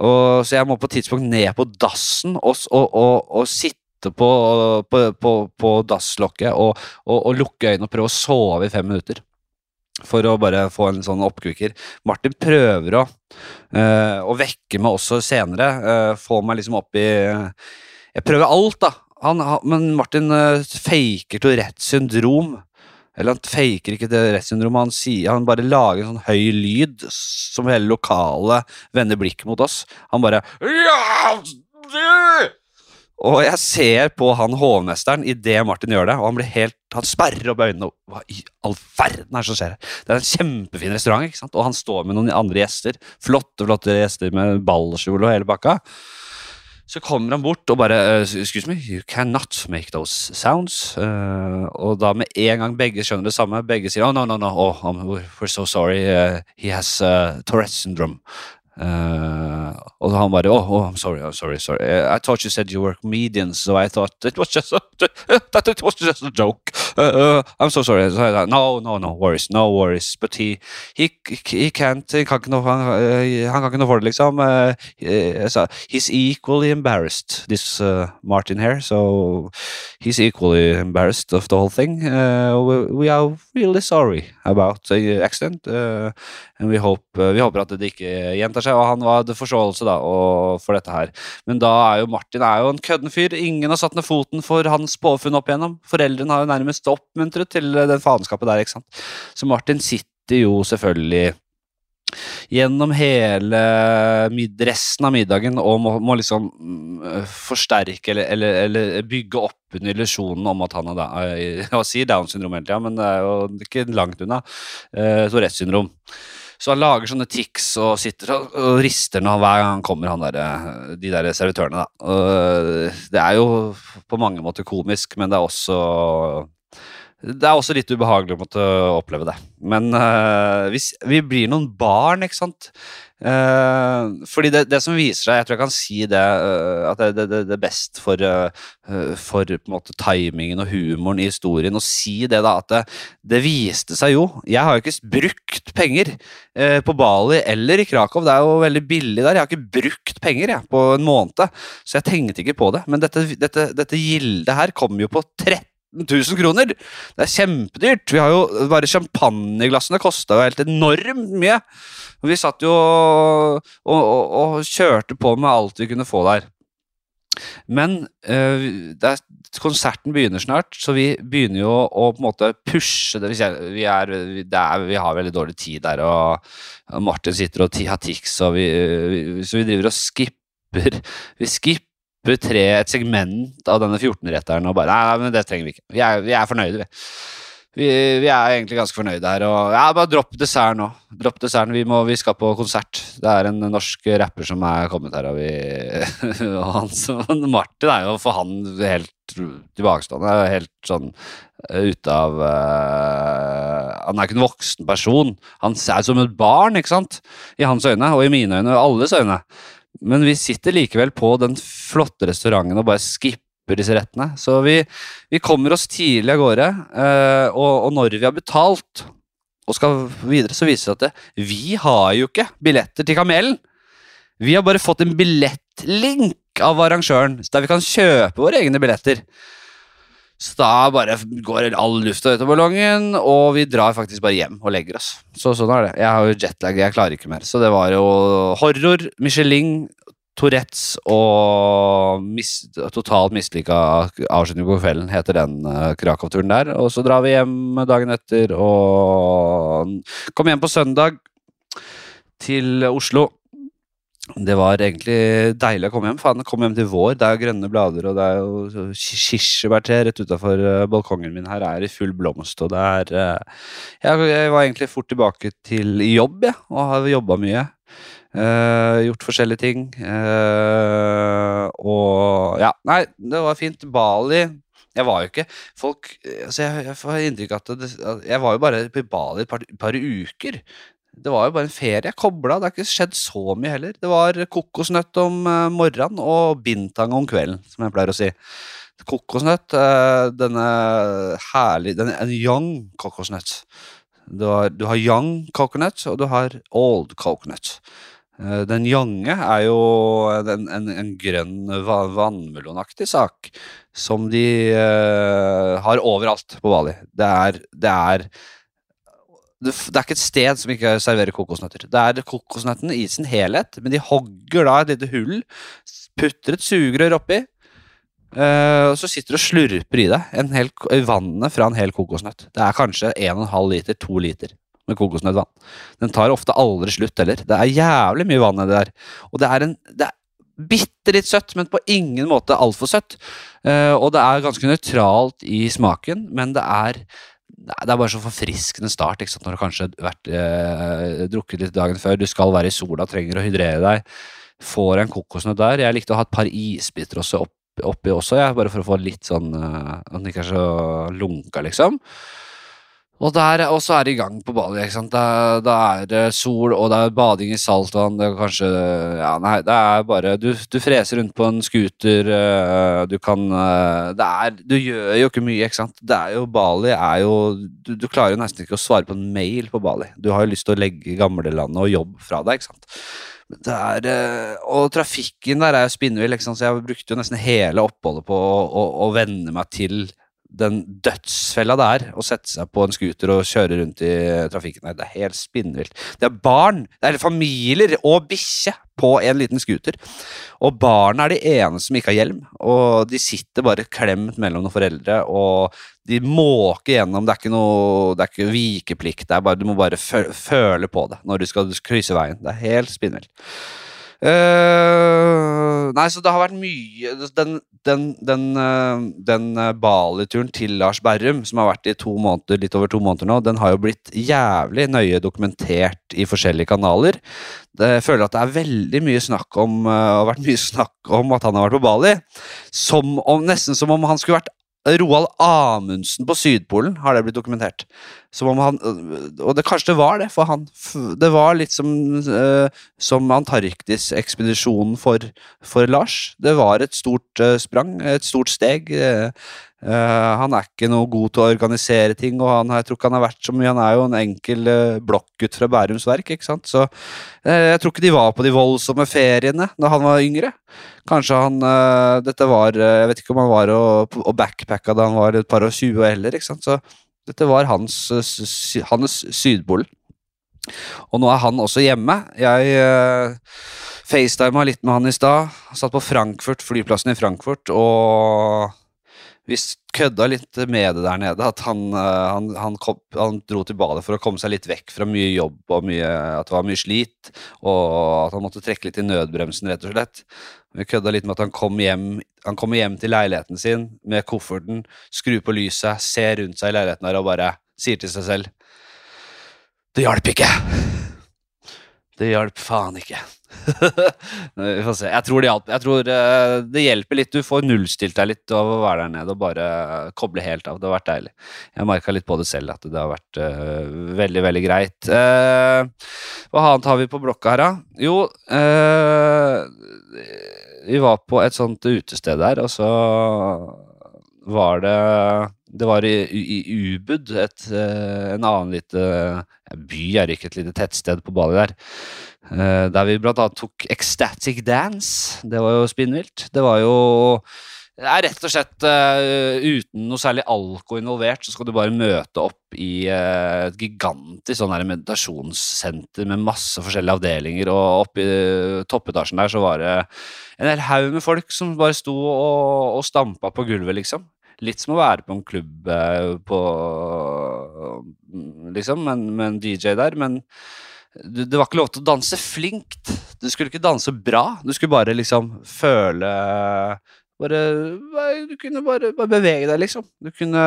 Og, så jeg må på et tidspunkt ned på dassen og, og, og, og sitte på, på, på, på dasslokket og, og, lukke øynene og prøve å sove i fem minutter for å bare få en sånn oppkvikker. Martin prøver å, uh, å vekke meg også senere. Uh, få meg liksom opp i Jeg prøver alt, da. Han, han, men Martin uh, faker Tourettes syndrom. Eller han faker ikke Tourettes syndrom, han, sier, han bare lager en sånn høy lyd som hele lokale vender blikket mot oss. Han bare og jeg ser på han hovmesteren idet Martin gjør det, og han blir helt, han sperrer opp øynene. Hva i all verden er det som skjer? Det er en kjempefin restaurant, ikke sant? og han står med noen andre gjester. Flotte flotte gjester med ballkjole og hele bakka. Så kommer han bort og bare uh, Excuse me, you cannot make those sounds. Uh, og da med en gang begge skjønner det samme. Begge sier oh, no, no, no, oh, we're so sorry. Uh, he has uh, Tourette's syndrome. Uh, og han bare oh, oh, I'm sorry, I'm sorry, sorry. I thought you said you were comedians, so I thought it was just a, that it was just a joke. Uh, uh, I'm so sorry. No, no, no worries, no worries. But he, he, he can't Han kan ikke noe, han, uh, han kan ikke noe for det, liksom. Uh, so he's equally embarrassed, this uh, Martin here. So he's equally embarrassed of the whole thing. We, we, are really sorry about the accident. and we hope, vi håper at det ikke gjentar seg, og han hadde forståelse da, for dette her. Men da er jo Martin er jo en kødden fyr. Ingen har satt ned foten for hans påfunn opp igjennom. Foreldrene har jo nærmest oppmuntret til den faenskapet der, ikke sant. Så Martin sitter jo selvfølgelig gjennom hele resten av middagen og må, må liksom mm, forsterke eller, eller, eller, bygge opp under illusjonen om at han har Jeg sier Downs syndrom hele tida, men det er jo ikke langt unna. Eh, Tourettes syndrom. Så han lager sånne tics og sitter og, og rister når hver gang han kommer, han der, de der servitørene. Da. Det er jo på mange måter komisk, men det er også det er også litt ubehagelig å måtte oppleve det. Men uh, hvis vi blir noen barn, ikke sant uh, Fordi det, det, som viser seg, jeg tror jeg kan si det, uh, at det, det, det, er best for, for måte timingen og humoren i historien å si det, da. At det viste seg jo Jeg har jo ikke brukt penger på Bali eller i Krakow. Det er jo veldig billig der. Jeg har ikke brukt penger jeg, på en måned, så jeg tenkte ikke på det. Men dette, dette, dette gildet her kom jo på 13 000 kroner! Det er kjempedyrt! Vi har jo, Bare champagneglassene kosta jo helt enormt mye. Vi satt jo og, og, og, kjørte på med alt vi kunne få der. Men øh, er, konserten begynner snart, så vi begynner jo å, på en måte pushe det. Vi, er, det er, vi har veldig dårlig tid der, og Martin sitter og har tics, vi, så vi driver og skipper. Vi skipper tre, et segment av denne 14-retteren og bare Nei, men det trenger vi ikke. Vi er, vi er fornøyde, vi vi, vi, er egentlig ganske fornøyde her. Og, ja, bare dropp desserten nå. Dropp desserten. Vi, vi, skal på konsert. Det er en norsk rapper som er kommet her, og vi og han, så, Martin er jo for han helt tilbakestående. Helt sånn eh, ute av uh, Han er ikke en voksen person. Han er som et barn, ikke sant? I hans øyne, og i mine øyne, og alles øyne. Men vi sitter likevel på den flotte restauranten og bare skipper disse rettene. Så vi, vi kommer oss tidlig av gårde, uh, og, og, når vi har betalt og skal videre, så viser det seg at vi har jo ikke billetter til Kamelen. Vi har bare fått en billettlink av arrangøren, der vi kan kjøpe våre egne billetter. Så da bare går all lufta ut av ballongen, og vi drar faktisk bare hjem og legger oss. Så sånn er det. Jeg har jo jetlag, jeg klarer ikke mer. Så det var jo horror, Michelin, Tourettes og mis, totalt mislykka avslutning på kvelden heter den uh, Krakow-turen der. Og så drar vi hjem dagen etter og kom hjem på søndag til Oslo. Det var egentlig deilig å komme hjem. Faen, kom hjem til vår. Det er jo grønne blader, og det er jo kirsebærtre rett utafor uh, balkongen min her er i full blomst, og det er uh, Jeg var egentlig fort tilbake til jobb, jeg, ja, og har jobba mye. Uh, gjort forskjellige ting. Uh, og ja, nei, det var fint. Bali Jeg var jo ikke Folk altså Jeg, jeg får inntrykk av at det, jeg var jo bare på Bali et par, par, uker. Det var jo bare en ferie. Jeg kobla. Det har ikke skjedd så mye heller. Det var kokosnøtt om uh, morgenen og bintang om kvelden, som jeg pleier å si. Kokosnøtt, denne herlige denne, En young kokosnøtt. Du har, du har young coconut, og du har old coconut. Eh, den younge er jo en, en, en grønn vannmelonaktig sak som de har overalt på Bali. Det er, det er det, er ikke et sted som ikke serverer kokosnøtter. Det er kokosnøttene i sin helhet, men de hogger da et lite hull, putter et sugerør oppi, uh, og så sitter du og slurper i deg hel, vannet fra en hel kokosnøtt. Det er kanskje 1,5 liter, 2 liter med kokosnøttvann. Den tar ofte aldri slutt heller. Det er jævlig mye vann i det der. Og det er en det er bitte litt søtt, men på ingen måte altfor søtt. Uh, og det er ganske nøytralt i smaken, men det er det er bare så forfriskende start ikke sant? når du kanskje har vært eh, drukket litt dagen før. Du skal være i sola, trenger å hydrere deg. Får en kokosnøtt der. Jeg likte å ha et par isbiter også oppi, oppi også, ja, bare for å få litt sånn uh, At den ikke er så lunka, liksom. Og, der, og så er det i gang på Bali. ikke sant? Da, da, er det sol, og det er bading i saltvann. Det er kanskje Ja, nei, det er bare Du, du freser rundt på en scooter. Eh, du kan eh, Det er Du gjør jo ikke mye, ikke sant? Det er jo Bali er jo du, du klarer jo nesten ikke å svare på en mail på Bali. Du har jo lyst til å legge gamlelandet og jobb fra deg, ikke sant? Er, eh, og trafikken der er jo spinnvill, så jeg brukte jo nesten hele oppholdet på å, å, å venne meg til den dødsfella det er å sette seg på en scooter og kjøre rundt i trafikken. Det er helt spinnvilt. Det er barn, det er familier og bikkje på en liten scooter. Og barna er de eneste som ikke har hjelm, og de sitter bare klemt mellom noen foreldre. og de måker gjennom. Det er ikke noe Det er ikke vikeplikt. Det er bare, du må bare føle på det når du skal krysse veien. Det er helt spinnvilt. Uh, nei, så det har vært mye Den, den, den, uh, den uh, Bali-turen til Lars Berrum, som har vært i to måneder, litt over to måneder nå, den har jo blitt jævlig nøye dokumentert i forskjellige kanaler. Det, jeg føler at det er veldig mye snakk om har vært mye snakk om at han har vært på Bali. Som om, nesten som om han skulle vært Roald Amundsen på Sydpolen, har det blitt dokumentert. Som om han, og det, kanskje det var det for han. Det var litt som, uh, som Antarktis-ekspedisjonen for, for, Lars. Det var et stort uh, sprang, et stort steg. Uh, han er ikke noe god til å organisere ting, og han, jeg tror ikke han har vært så mye. Han er jo en enkel uh, blokkgutt fra Bærums Verk, ikke sant. Så uh, jeg tror ikke de var på de voldsomme feriene da han var yngre. Kanskje han Dette var Jeg vet ikke om han var og, og backpacka da han var et par og tjue heller, ikke sant. Så dette var hans, hans Sydpolen. Og nå er han også hjemme. Jeg uh, facetima litt med han i stad. Satt på Frankfurt, flyplassen i Frankfurt, og vi kødda litt med det der nede. At han, uh, han, han, kom, han, dro til badet for å komme seg litt vekk fra mye jobb og mye, at det var mye slit. Og at han måtte trekke litt i nødbremsen, rett og slett. Vi kødda litt med at han kom hjem kommer hjem til leiligheten sin med kofferten, skrur på lyset, ser rundt seg i leiligheten her og bare sier til seg selv det hjalp ikke. Det hjalp faen ikke. Vi får se. Jeg tror det. Jeg tror uh, det hjelper litt. Du får nullstilt deg litt av å være der nede og bare koble helt av. Det har vært deilig. Jeg merka litt på det selv, at det har vært uh, veldig, veldig greit. Uh, hva annet har vi på blokka her, da? Jo Vi var på et sånt utested der, og så var det det var i, i, i Ubud, et, eh, en annen lite by, er ikke et lite tettsted på Bali der. Eh, der vi blant annet tok Ecstatic Dance. Det var jo spinnvilt. Det var jo det er rett og slett uh, uten noe særlig alko involvert, så skal du bare møte opp i uh, et gigantisk sånn her meditasjonssenter med masse forskjellige avdelinger, og oppe i uh, toppetasjen der så var det en hel haug med folk som bare sto og, og stampa på gulvet, liksom. Litt som å være på en klubb på Liksom, med en DJ der, men det var ikke lov til å danse flinkt. Du skulle ikke danse bra. Du skulle bare liksom føle bare, Du kunne bare, bare bevege deg, liksom. Du kunne,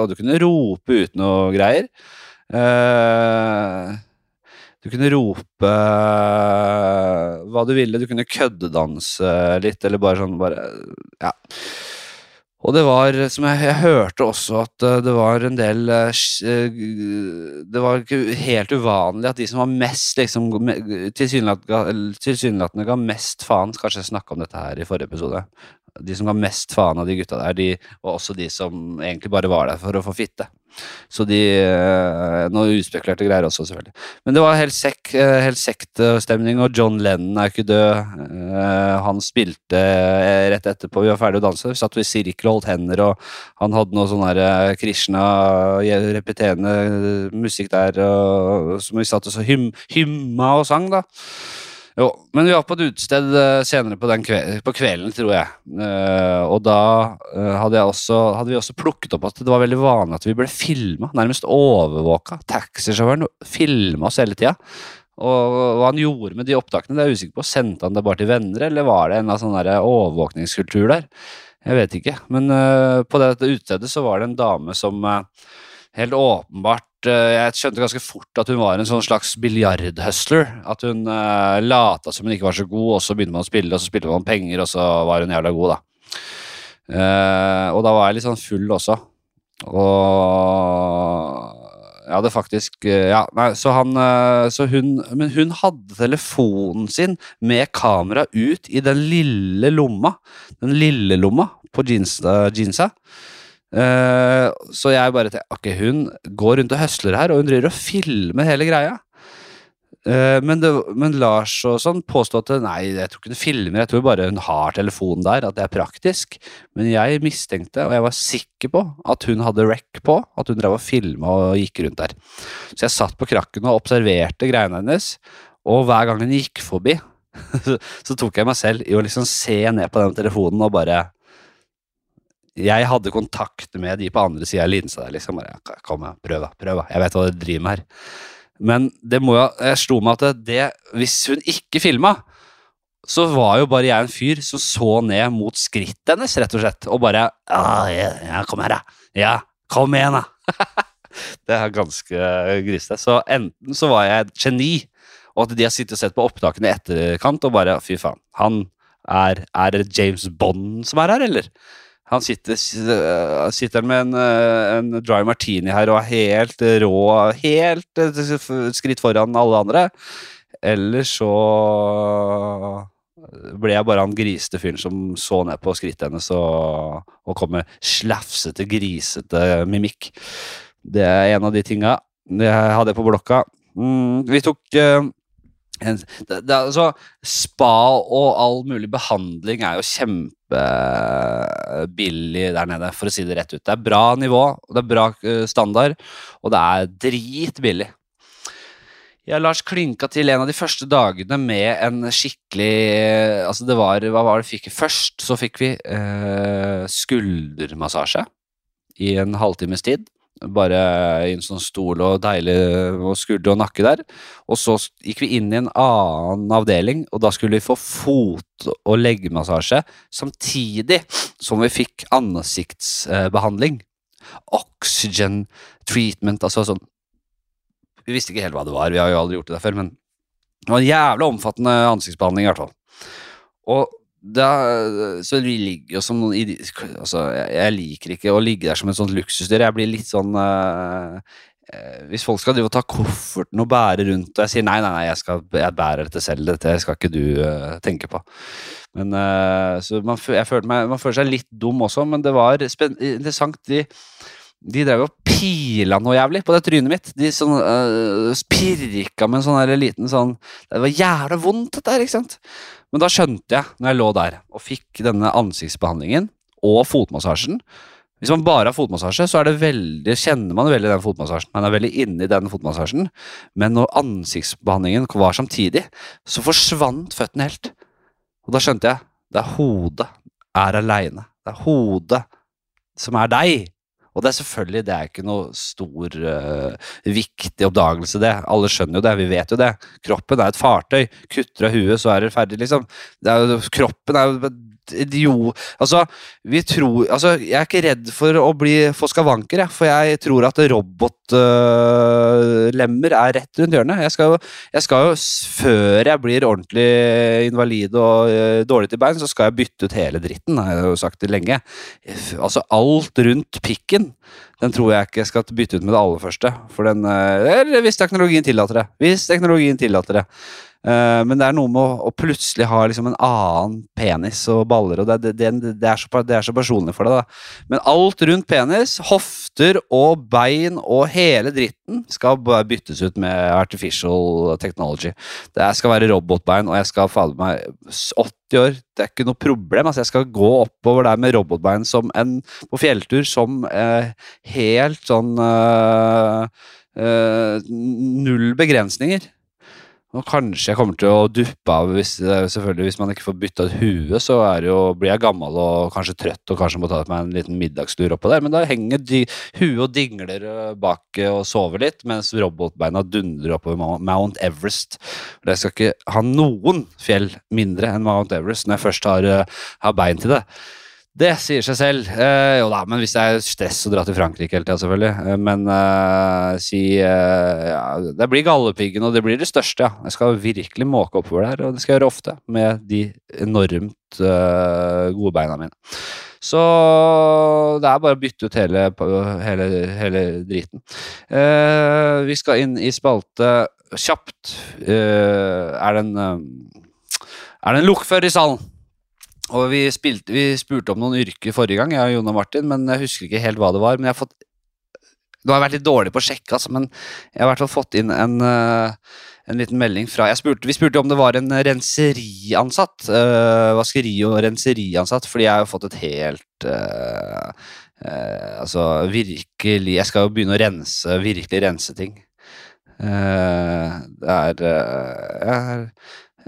og du kunne rope ut noe greier. Uh, du kunne rope hva du ville. Du kunne køddedanse litt, eller bare sånn bare Ja. Og det var, som jeg, jeg, hørte også, at eh, det var en del eh, eh, Det var helt uvanlig at de som var mest liksom, Tilsynelatende ga mest faen Kanskje jeg snakka om dette her i forrige episode. De som ga mest faen av de gutta der, de var også de som egentlig bare var der for å få fitte. Så de eh, Noe uspekulerte greier også, selvfølgelig. Men det var helt, sek, eh, helt sektstemning, og John Lennon er ikke død. Eh, han spilte rett etterpå vi var ferdige å danse. Vi satt i sirkel og holdt hender, og han hadde noe sånn der Krishna repeterende musikk der, og, som vi satt og så hym, hymma og sang, da. Jo, men vi var på et utested eh, senere på, kvelden, på kvelden, tror jeg. Uh, og da uh, hadde, også, hadde, vi også plukket opp at det var veldig vanlig at vi ble filma, nærmest overvåka. Taxisjåføren filma oss hele tida. Og hva han gjorde med de opptakene, det er jeg usikker på. Sendte han det bare til venner, eller var det en sånn overvåkningskultur der? Jeg vet ikke. Men på dette utestedet så var det en dame som helt åpenbart Eh, jeg skjønte ganske fort at hun var en sånn slags biljardhustler. At hun uh, lata som hun ikke var så god, og så begynte man å spille, og så spilte man penger, og så var hun jævla god, da. Uh, og da var jeg litt sånn full også. Og jeg hadde faktisk Ja, nei, så han Så hun Men hun hadde telefonen sin med kamera ut i den lille lomma. Den lille lomma på jeansa. jeansa. Uh, så jeg bare tenkte ok, hun går rundt og høsler her, og hun driver og filmer hele greia. Uh, men, det, men, Lars og sånn påstod at nei, jeg tror ikke hun filmer, jeg tror bare hun har telefonen der, at det er praktisk. Men jeg mistenkte, og jeg var sikker på, at hun hadde rec på, at hun drev og filma og gikk rundt der. Så jeg satt på krakken og observerte greiene hennes, og hver gang hun gikk forbi, så tok jeg meg selv i å liksom se ned på den telefonen og bare jeg hadde kontakt med de på andre sida av linsa liksom, bare, Kom, prøv, da. prøv, da. Jeg vet hva du driver med her. Men det må jo, jeg slo meg at det, hvis hun ikke filma, så var jo bare jeg en fyr som så ned mot skrittet hennes, rett og slett. Og bare ja, ja, kom her, da. Ja, kom igjen, da. det er ganske grisete. Så enten så var jeg et geni, og at de har sittet og sett på opptakene i etterkant og bare fy faen, han er, er det James Bond som er her, eller? Han sitter, sitter med en, eh, en, dry martini her og er helt rå, helt eh, skritt foran alle andre. Eller så ble jeg bare han grisete fyren som så ned på skrittet hennes og, og kom med slafsete, grisete mimikk. Det er en av de tinga. Det hadde jeg på blokka. Mm, vi tok uh, en, det, det, altså, Spa og all mulig behandling er jo kjempebillig der nede, for å si det rett ut. Det er bra nivå, det er bra eh, standard, og det er dritbillig. Jeg Lars klinka til en av de første dagene med en skikkelig Altså, det var Hva var det vi? Først så fikk vi eh, skuldermassasje i en halvtimes tid. Bare i en sånn stol og deilig og skulder og nakke der. Og så gikk vi inn i en annen avdeling, og da skulle vi få fot- og leggmassasje samtidig som vi fikk ansiktsbehandling. Oxygen treatment, altså sånn Vi visste ikke helt hva det var, vi har jo aldri gjort det der før, men det var en jævla omfattende ansiktsbehandling i hvert fall. Og da, så vi ligger jo som noen altså, jeg, jeg liker ikke å ligge der som et sånt luksusdyr. Jeg blir litt sånn uh, Hvis folk skal drive og ta kofferten og bære rundt, og jeg sier nei, nei, nei, jeg, skal, jeg bærer dette selv, dette skal ikke du uh, tenke på. Men uh, så man, fø- jeg følte meg, man føler seg litt dum også, men det var interessant. De, de drev og pila noe jævlig på det trynet mitt. De sånn, uh, pirka med en sånn liten sånn Det var jævla vondt, dette her, ikke sant? Men da skjønte jeg, når jeg lå der og fikk denne ansiktsbehandlingen og fotmassasjen Hvis man bare har fotmassasje, så er det veldig, kjenner man veldig den fotmassasjen. Man er veldig inne i den fotmassasjen. Men når ansiktsbehandlingen var samtidig, så forsvant føttene helt. Og da skjønte jeg det er hodet er aleine. Det er hodet som er deg. Og det er selvfølgelig det er ikke noe stor, uh, viktig oppdagelse, det. Alle skjønner jo det, vi vet jo det. Kroppen er et fartøy. Kutter av huet, så er det ferdig, liksom. Det er kroppen er jo idiot Altså, vi tror Altså, jeg er ikke redd for å bli få skavanker, jeg, for jeg tror at robotlemmer er rett rundt hjørnet. Jeg skal, jo, jeg skal jo, før jeg blir ordentlig invalid og uh, dårlig til bein, så skal jeg bytte ut hele dritten, har jeg jo sagt det lenge. Altså, alt rundt pikken, den tror jeg ikke jeg skal bytte ut med det aller første. For den uh, hvis teknologien tillater det. Hvis teknologien tillater det. Eh, men det er noe med å, å plutselig ha liksom en annen penis og baller, og det, det, det, er så, det er så personlig for deg. da. Men alt rundt penis, hofter og bein og hele dritten skal bare byttes ut med artificial technology. Det skal være robotbein, og jeg skal fader meg 80 år. Det er ikke noe problem. altså Jeg skal gå oppover der med robotbein som en, på fjelltur som eh, helt sånn eh, eh, Null begrensninger. Og kanskje jeg kommer til å duppe av hvis, eh, selvfølgelig hvis man ikke får bytta ut huet, så jo, blir jeg gammel og kanskje trøtt og kanskje må ta meg en liten middagstur oppå der. Men da henger de, huet og dingler eh, bak eh, og sover litt, mens robotbeina dundrer oppover Mount- Everest. For jeg skal ikke ha noen fjell mindre enn Mount Everest når jeg først har, har bein til det. Det sier seg selv. Eh, jo da, men hvis det er stress å dra til Frankrike hele tida, selvfølgelig. Eh, men eh, si eh, ja, Det blir Galdhøpiggen, og det blir det største, ja. Jeg skal virkelig måke oppover der, og det skal jeg gjøre ofte. Med de enormt eh, gode beina mine. Så det er bare å bytte ut hele, hele, hele driten. Eh, vi skal inn i spalte kjapt. Er det en Er det en lokfører i salen? Og vi, spilte, vi spurte om noen yrker forrige gang, jeg og Jon og Martin, men jeg husker ikke helt hva det var. Men jeg har fått Nå har jeg vært litt dårlig på å sjekke, altså, men jeg har i hvert fall fått inn en, eh, en liten melding fra spurte, Vi spurte om det var en renseriansatt. Øh, vaskeri- og renseriansatt, fordi jeg har fått et helt øh, øh, Altså virkelig Jeg skal jo begynne å rense, virkelig rense ting. Uh, det er jeg er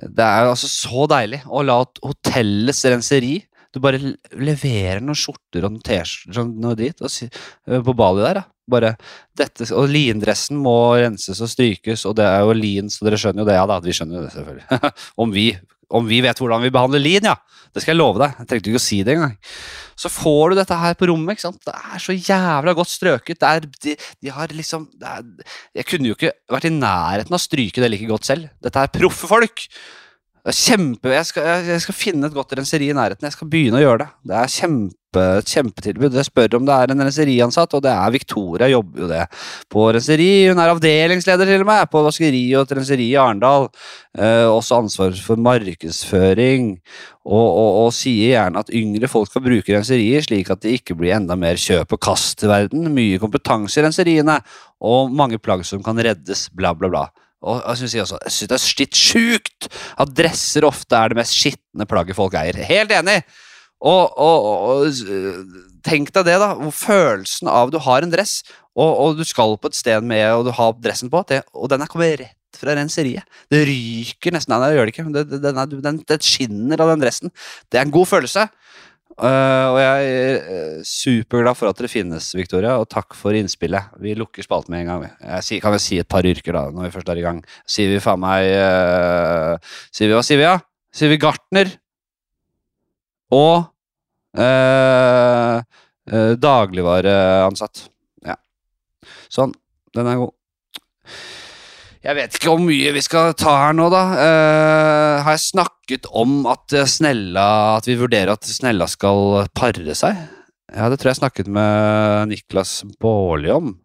det er altså så deilig å la hotellets renseri Du bare leverer noen skjorter og noen T-skjorter øh, på Bali der. Da. Bare dette, og lindressen må renses og strykes, og det er jo lin, så dere skjønner jo det. Ja da, vi skjønner jo det, selvfølgelig. om, vi, om vi vet hvordan vi behandler lin, ja! Det skal jeg love deg. Jeg trengte ikke å si det engang. Så får du dette her på rommet. ikke sant? Det er så jævla godt strøket. Det er, de, de har liksom er, Jeg kunne jo ikke vært i nærheten av å stryke det like godt selv. Dette er proffe folk! Kjempe, jeg skal, jeg, skal finne et godt renseri i nærheten. Jeg skal begynne å gjøre det. Det er kjempe, kjempetilbud. Jeg spør om det er en renseriansatt, og det er Victoria. Jobber jo det på renseri. Hun er avdelingsleder til og med på vaskeri og et renseri i Arendal. Eh, også ansvar for markedsføring. Og, og, og, sier gjerne at yngre folk skal bruke renserier, slik at det ikke blir enda mer kjøp og kast i verden. Mye kompetanse i renseriene, og mange plagg som kan reddes, bla, bla, bla. Og jeg syns også, jeg synes det er skitt sjukt at dresser ofte er det mest skitne plagget folk eier. Helt enig! Og, og, og, tenk deg det, da. Følelsen av du har en dress, og, og, du skal på et sted med og du har dressen på, det, og den er kommet rett fra renseriet. Det ryker nesten. Nei, det gjør det ikke. Det, den, er, den, det skinner av den dressen. Det er en god følelse. Uh, og jeg er uh, superglad for at dere finnes, Victoria, og takk for innspillet. Vi lukker spalten med en gang. Jeg kan vel si et par yrker, da, når vi først er i gang. Sier vi faen meg uh, Sier vi hva sier vi, ja? Sier vi gartner? Og dagligvareansatt. Ja. Sånn. Den er god. Jeg vet ikke hvor mye vi skal ta her nå, da. Uh, har jeg snakket om at Snella At vi vurderer at Snella skal pare seg? Ja, det tror jeg jeg snakket med Niklas Baarli om.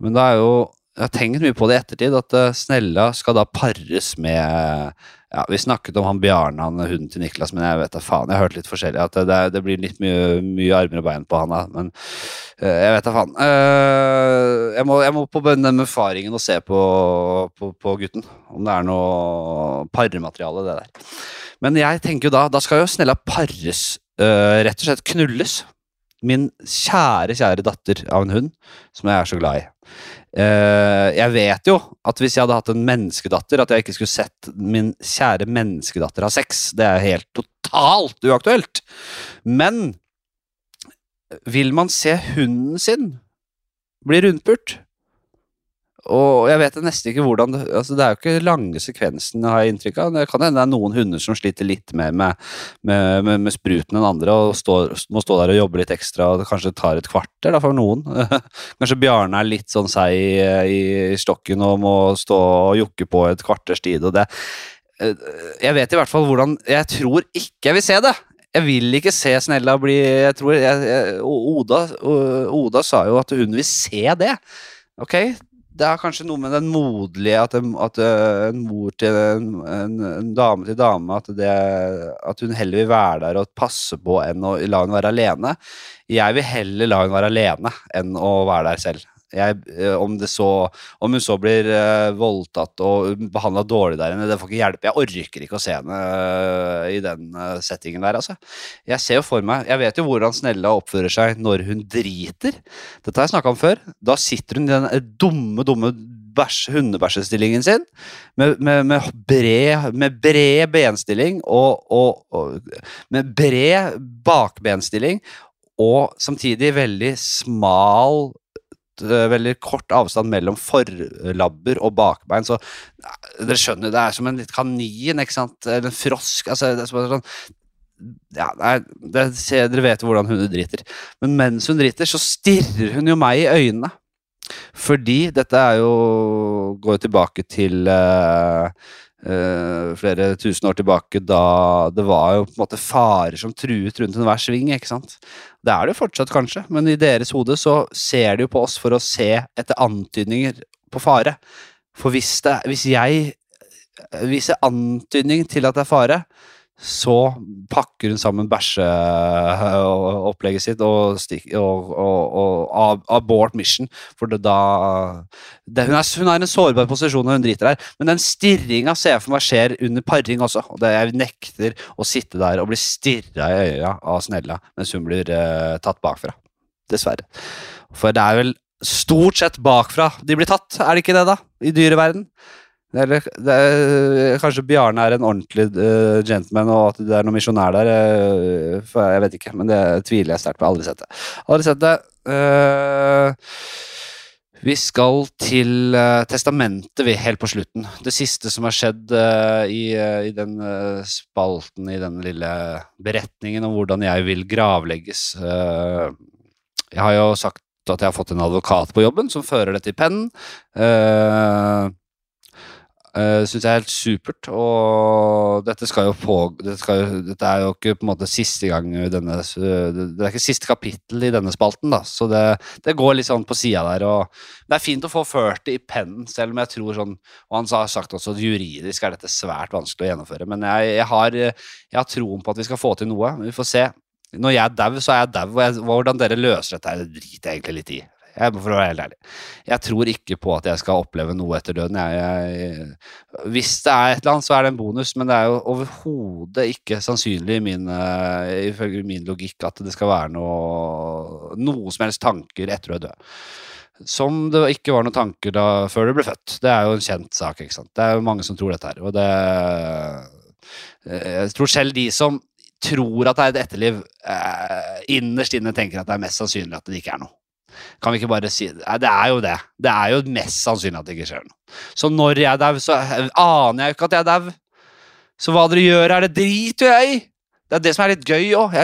Men det er jo Jeg har tenkt mye på det i ettertid, at Snella skal da pares med ja, Vi snakket om han Bjarne, han hunden til Niklas, men jeg vet da faen. Jeg har hørt litt forskjellig. At det, det blir litt mye, mye, armer og bein på han da. Men uh, jeg vet da faen. Uh, jeg, må, jeg, må, på den erfaringen og se på, på, på, gutten. Om det er noe parremateriale, det der. Men jeg tenker jo da, da skal jo Snella pares. Uh, rett og slett knulles. Min kjære, kjære datter av en hund, som jeg er så glad i. Uh, jeg vet jo at hvis jeg hadde hatt en menneskedatter, at jeg ikke skulle sett min kjære menneskedatter ha sex. Det er helt totalt uaktuelt. Men vil man se hunden sin bli rundpult? Og jeg vet nesten ikke hvordan det, altså det er jo ikke lange sekvensen, har jeg inntrykk av. Det kan hende det er noen hunder som sliter litt mer med, med, med, med spruten enn andre, og står, må stå der og jobbe litt ekstra, og det kanskje tar et kvarter da, for noen. kanskje Bjarne er litt sånn seig i, i stokken og må stå og jokke på et kvarters tid. og det jeg vet i hvert fall hvordan Jeg tror ikke jeg vil se det. Jeg vil ikke se Snella bli jeg tror jeg, jeg, Oda, Oda sa jo at hun vil se det. Ok, det er kanskje noe med den moderlige At, at en mor til en, en, en, dame til dame at, det, at, hun heller vil være der og passe på enn å la hun være alene. Jeg vil heller la hun være alene enn å være der selv. Jeg, eh, om, så, om, hun så blir uh, voldtatt og behandla dårlig der inne, det får ikke hjelpe. Jeg orker ikke å se henne uh, i den settingen der, altså. Jeg ser jo for meg Jeg vet jo hvordan Snella oppfører seg når hun driter. Dette har jeg snakka om før. Da sitter hun i den dumme, dumme hundebæsjestillingen sin med, med, med, bred, med, bred, benstilling og, og, og Med bred bakbenstilling og samtidig veldig smal veldig kort avstand mellom forlabber og bakbein. Så dere skjønner, det er som en litt kanin, ikke sant? Eller en frosk. altså det er sånn ja, nei, det, Dere vet hvordan hunder driter. Men mens hun driter, så stirrer hun jo meg i øynene. Fordi dette er jo Går tilbake til uh, uh, flere tusen år tilbake, da det var jo på en måte farer som truet rundt enhver sving. ikke sant? Det er det jo fortsatt, kanskje, men i deres hode så ser de jo på oss for å se etter antydninger på fare. For hvis, det, hvis jeg viser antydning til at det er fare, så pakker hun sammen bæsjeopplegget sitt og, og, og, og, abort mission. For da det, hun, er, hun, er, i en sårbar posisjon når hun driter der, men den stirringa ser jeg for meg skjer under paring også. Og det, jeg nekter å sitte der og bli stirra i øya av Snella mens hun blir uh, tatt bakfra. Dessverre. For det er vel stort sett bakfra de blir tatt, er det ikke det, da? I dyreverden. Eller er, kanskje Bjarne er en ordentlig uh, gentleman, og at det er noen misjonær der. Uh, jeg vet ikke, men det tviler jeg sterkt på. Aldri sett det. Aldri sett det. Uh, vi skal til testamentet, vi, helt på slutten. Det siste som har skjedd i, i, den spalten, i den lille beretningen om hvordan jeg vil gravlegges. jeg har jo sagt at jeg har fått en advokat på jobben som fører dette i pennen. Uh, Syns jeg er helt supert. Og dette på dette, skal dette, er jo ikke på en måte siste gang denne Det er ikke siste kapittel i denne spalten, da. Så det, det går litt sånn på sida der. Og det er fint å få ført det i pennen, selv om jeg tror sånn Og han har sagt også at juridisk er dette svært vanskelig å gjennomføre. Men jeg, jeg, har, jeg har troen på at vi skal få til noe. Vi får se. Når jeg er dau, så er jeg dau. Hvordan dere løser dette, det driter jeg egentlig litt i. Jeg, for å være helt ærlig. Jeg tror ikke på at jeg skal oppleve noe etter døden. Jeg, jeg, hvis det er et eller annet, så er det en bonus, men det er jo overhodet ikke sannsynlig min, uh, ifølge min logikk at det skal være noe, noe som helst tanker etter å dø. Som det ikke var noen tanker da, før du ble født. Det er jo en kjent sak. ikke sant? Det er jo mange som tror dette her. Og det Jeg tror selv de som tror at det er et etterliv, eh, innerst inne tenker at det er mest sannsynlig at det ikke er noe. Kan vi ikke bare si? Nei, det er jo det. Det er jo mest sannsynlig at det ikke skjer noe. Så når jeg er dau, så aner jeg jo ikke at jeg er dau. Så hva dere gjør, er det driter jeg i! Det er det som er litt gøy òg.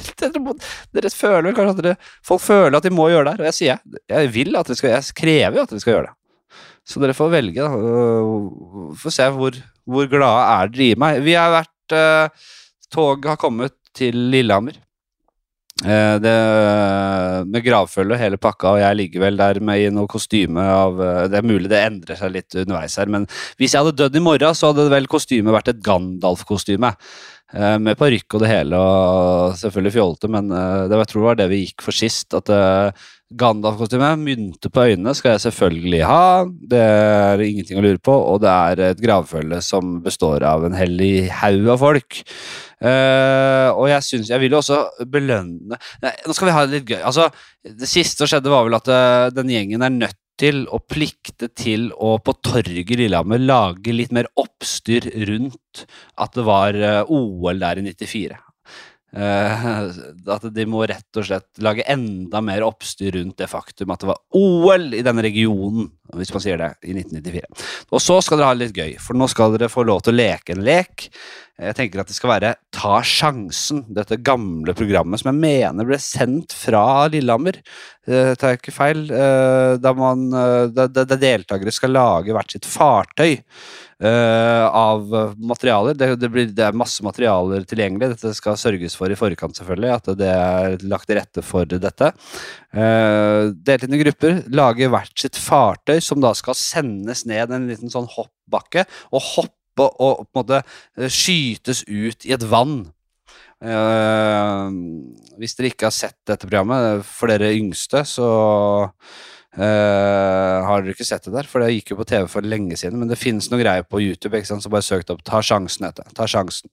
Dere føler vel kanskje at dere Folk føler at de må gjøre det her, og jeg sier jeg. Vil at dere skal Jeg krever jo at dere skal gjøre det. Så dere får velge, da. Få se hvor, hvor glade er dere i meg. Vi har vært uh, Toget har kommet til Lillehammer. Eh, det, med gravfølge hele pakka, og jeg ligger vel der med i noe kostyme av eh, Det er mulig det endrer seg litt underveis her, men hvis jeg hadde dødd i morgen, så hadde vel kostymet vært et Gandalf-kostyme. Eh, med parykk og det hele, og selvfølgelig fjollete, men det, jeg tror det var det vi gikk for sist. At Gandalf-kostyme, mynte på øynene, skal jeg selvfølgelig ha. Det er ingenting å lure på, og det er et gravfølge som består av en hellig haug av folk. Uh, og jeg synes, jeg vil jo også belønne Nei, Nå skal vi ha det litt gøy. Altså, det siste som skjedde, var vel at uh, den gjengen er nødt til og plikte til å på torget i Lillehammer lage litt mer oppstyr rundt at det var uh, OL der i 94. Uh, at de må rett og slett lage enda mer oppstyr rundt det faktum at det var OL i denne regionen, hvis man sier det, i 1994. Og så skal dere ha det litt gøy, for nå skal dere få lov til å leke en lek. Jeg tenker at det skal være Ta sjansen, dette gamle programmet som jeg mener ble sendt fra Lillehammer. Eh, tar jeg ikke feil? Eh, da, man, da, da deltakere skal lage hvert sitt fartøy. eh, av materialer. Det, det, blir, det, er masse materialer tilgjengelig. Dette skal sørges for i forkant, selvfølgelig. At det er lagt til rette for dette. Eh, delt inn i grupper. Lage hvert sitt fartøy, som da skal sendes ned en liten sånn hoppbakke. Og hoppe og på en måte eh, skytes ut i et vann. Uh, hvis dere ikke har sett dette programmet, for dere yngste, så Uh, har dere ikke sett det der? For det gikk jo på TV for lenge siden. Men det finnes noe greier på YouTube, ikke sant? så bare søk det opp. Ta sjansen, heter Ta sjansen.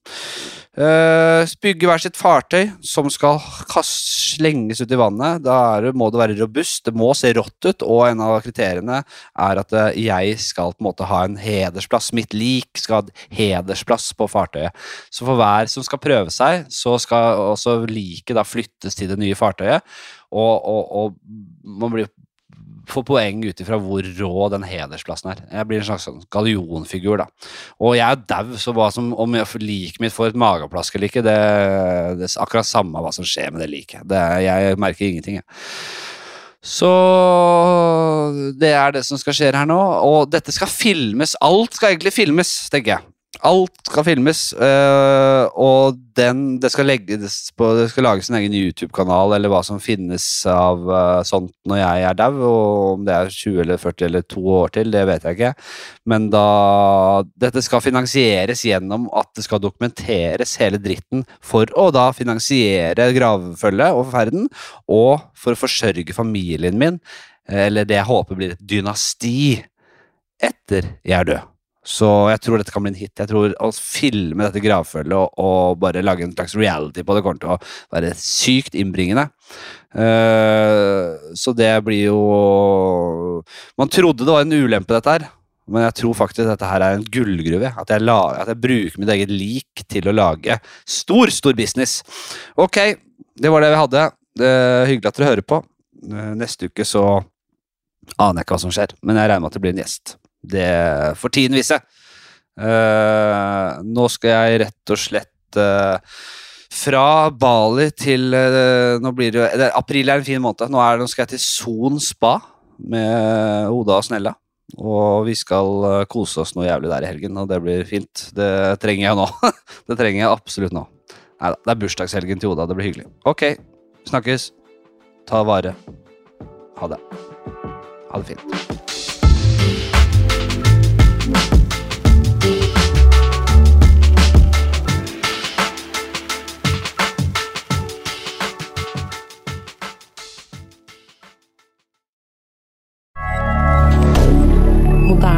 Uh, bygge hver sitt fartøy som skal kast, slenges ut i vannet. Da det, må det være robust. Det må se rått ut. Og en av kriteriene er at uh, jeg skal på en måte ha en hedersplass. Mitt lik skal ha hedersplass på fartøyet. Så for hver som skal prøve seg, så skal også liket flyttes til det nye fartøyet. Og, og, og man blir få poeng ut ifra hvor rå den hedersplassen er. Jeg blir en slags sånn gallionfigur, da. Og jeg er dau, så hva som, om liket mitt får et mageplask eller ikke, det, det, er akkurat samme hva som skjer med det liket. Jeg merker ingenting, jeg. Så det er det som skal skje her nå. Og dette skal filmes. Alt skal egentlig filmes, tenker jeg. Alt skal filmes, øh, og den, det, skal på, det, skal lages en egen YouTube-kanal eller hva som finnes av øh, sånt når jeg er dau. Og om det er 20 eller 40 eller to år til, det vet jeg ikke. Men da Dette skal finansieres gjennom at det skal dokumenteres hele dritten for å da finansiere gravfølget og ferden, og for å forsørge familien min, eller det jeg håper blir et dynasti etter jeg er død. Så jeg tror dette kan bli en hit. Jeg tror Å filme dette gravfølget og, og, bare lage en slags reality på det kommer til å være sykt innbringende. Uh, så det blir jo Man trodde det var en ulempe, dette her. Men jeg tror faktisk dette her er en gullgruve. At jeg, lager, at jeg bruker mitt eget lik til å lage stor, stor business. Ok, det var det vi hadde. Det er hyggelig at dere hører på. Uh, neste uke så aner jeg ikke hva som skjer, men jeg regner med at det blir en gjest. Det får tiden vise. Uh, nå skal jeg rett og slett uh, fra Bali til uh, Nå blir det, det April er en fin måned. Nå, er, nå skal jeg til Son spa med Oda og Snella. Og vi skal eh, kose oss noe jævlig der i helgen, og det blir fint. Det trenger jeg nå. det trenger jeg absolutt nå. Nei da, det er bursdagshelgen til Oda. Det blir hyggelig. Ok, snakkes. Ta vare. Ha det. Ha det fint.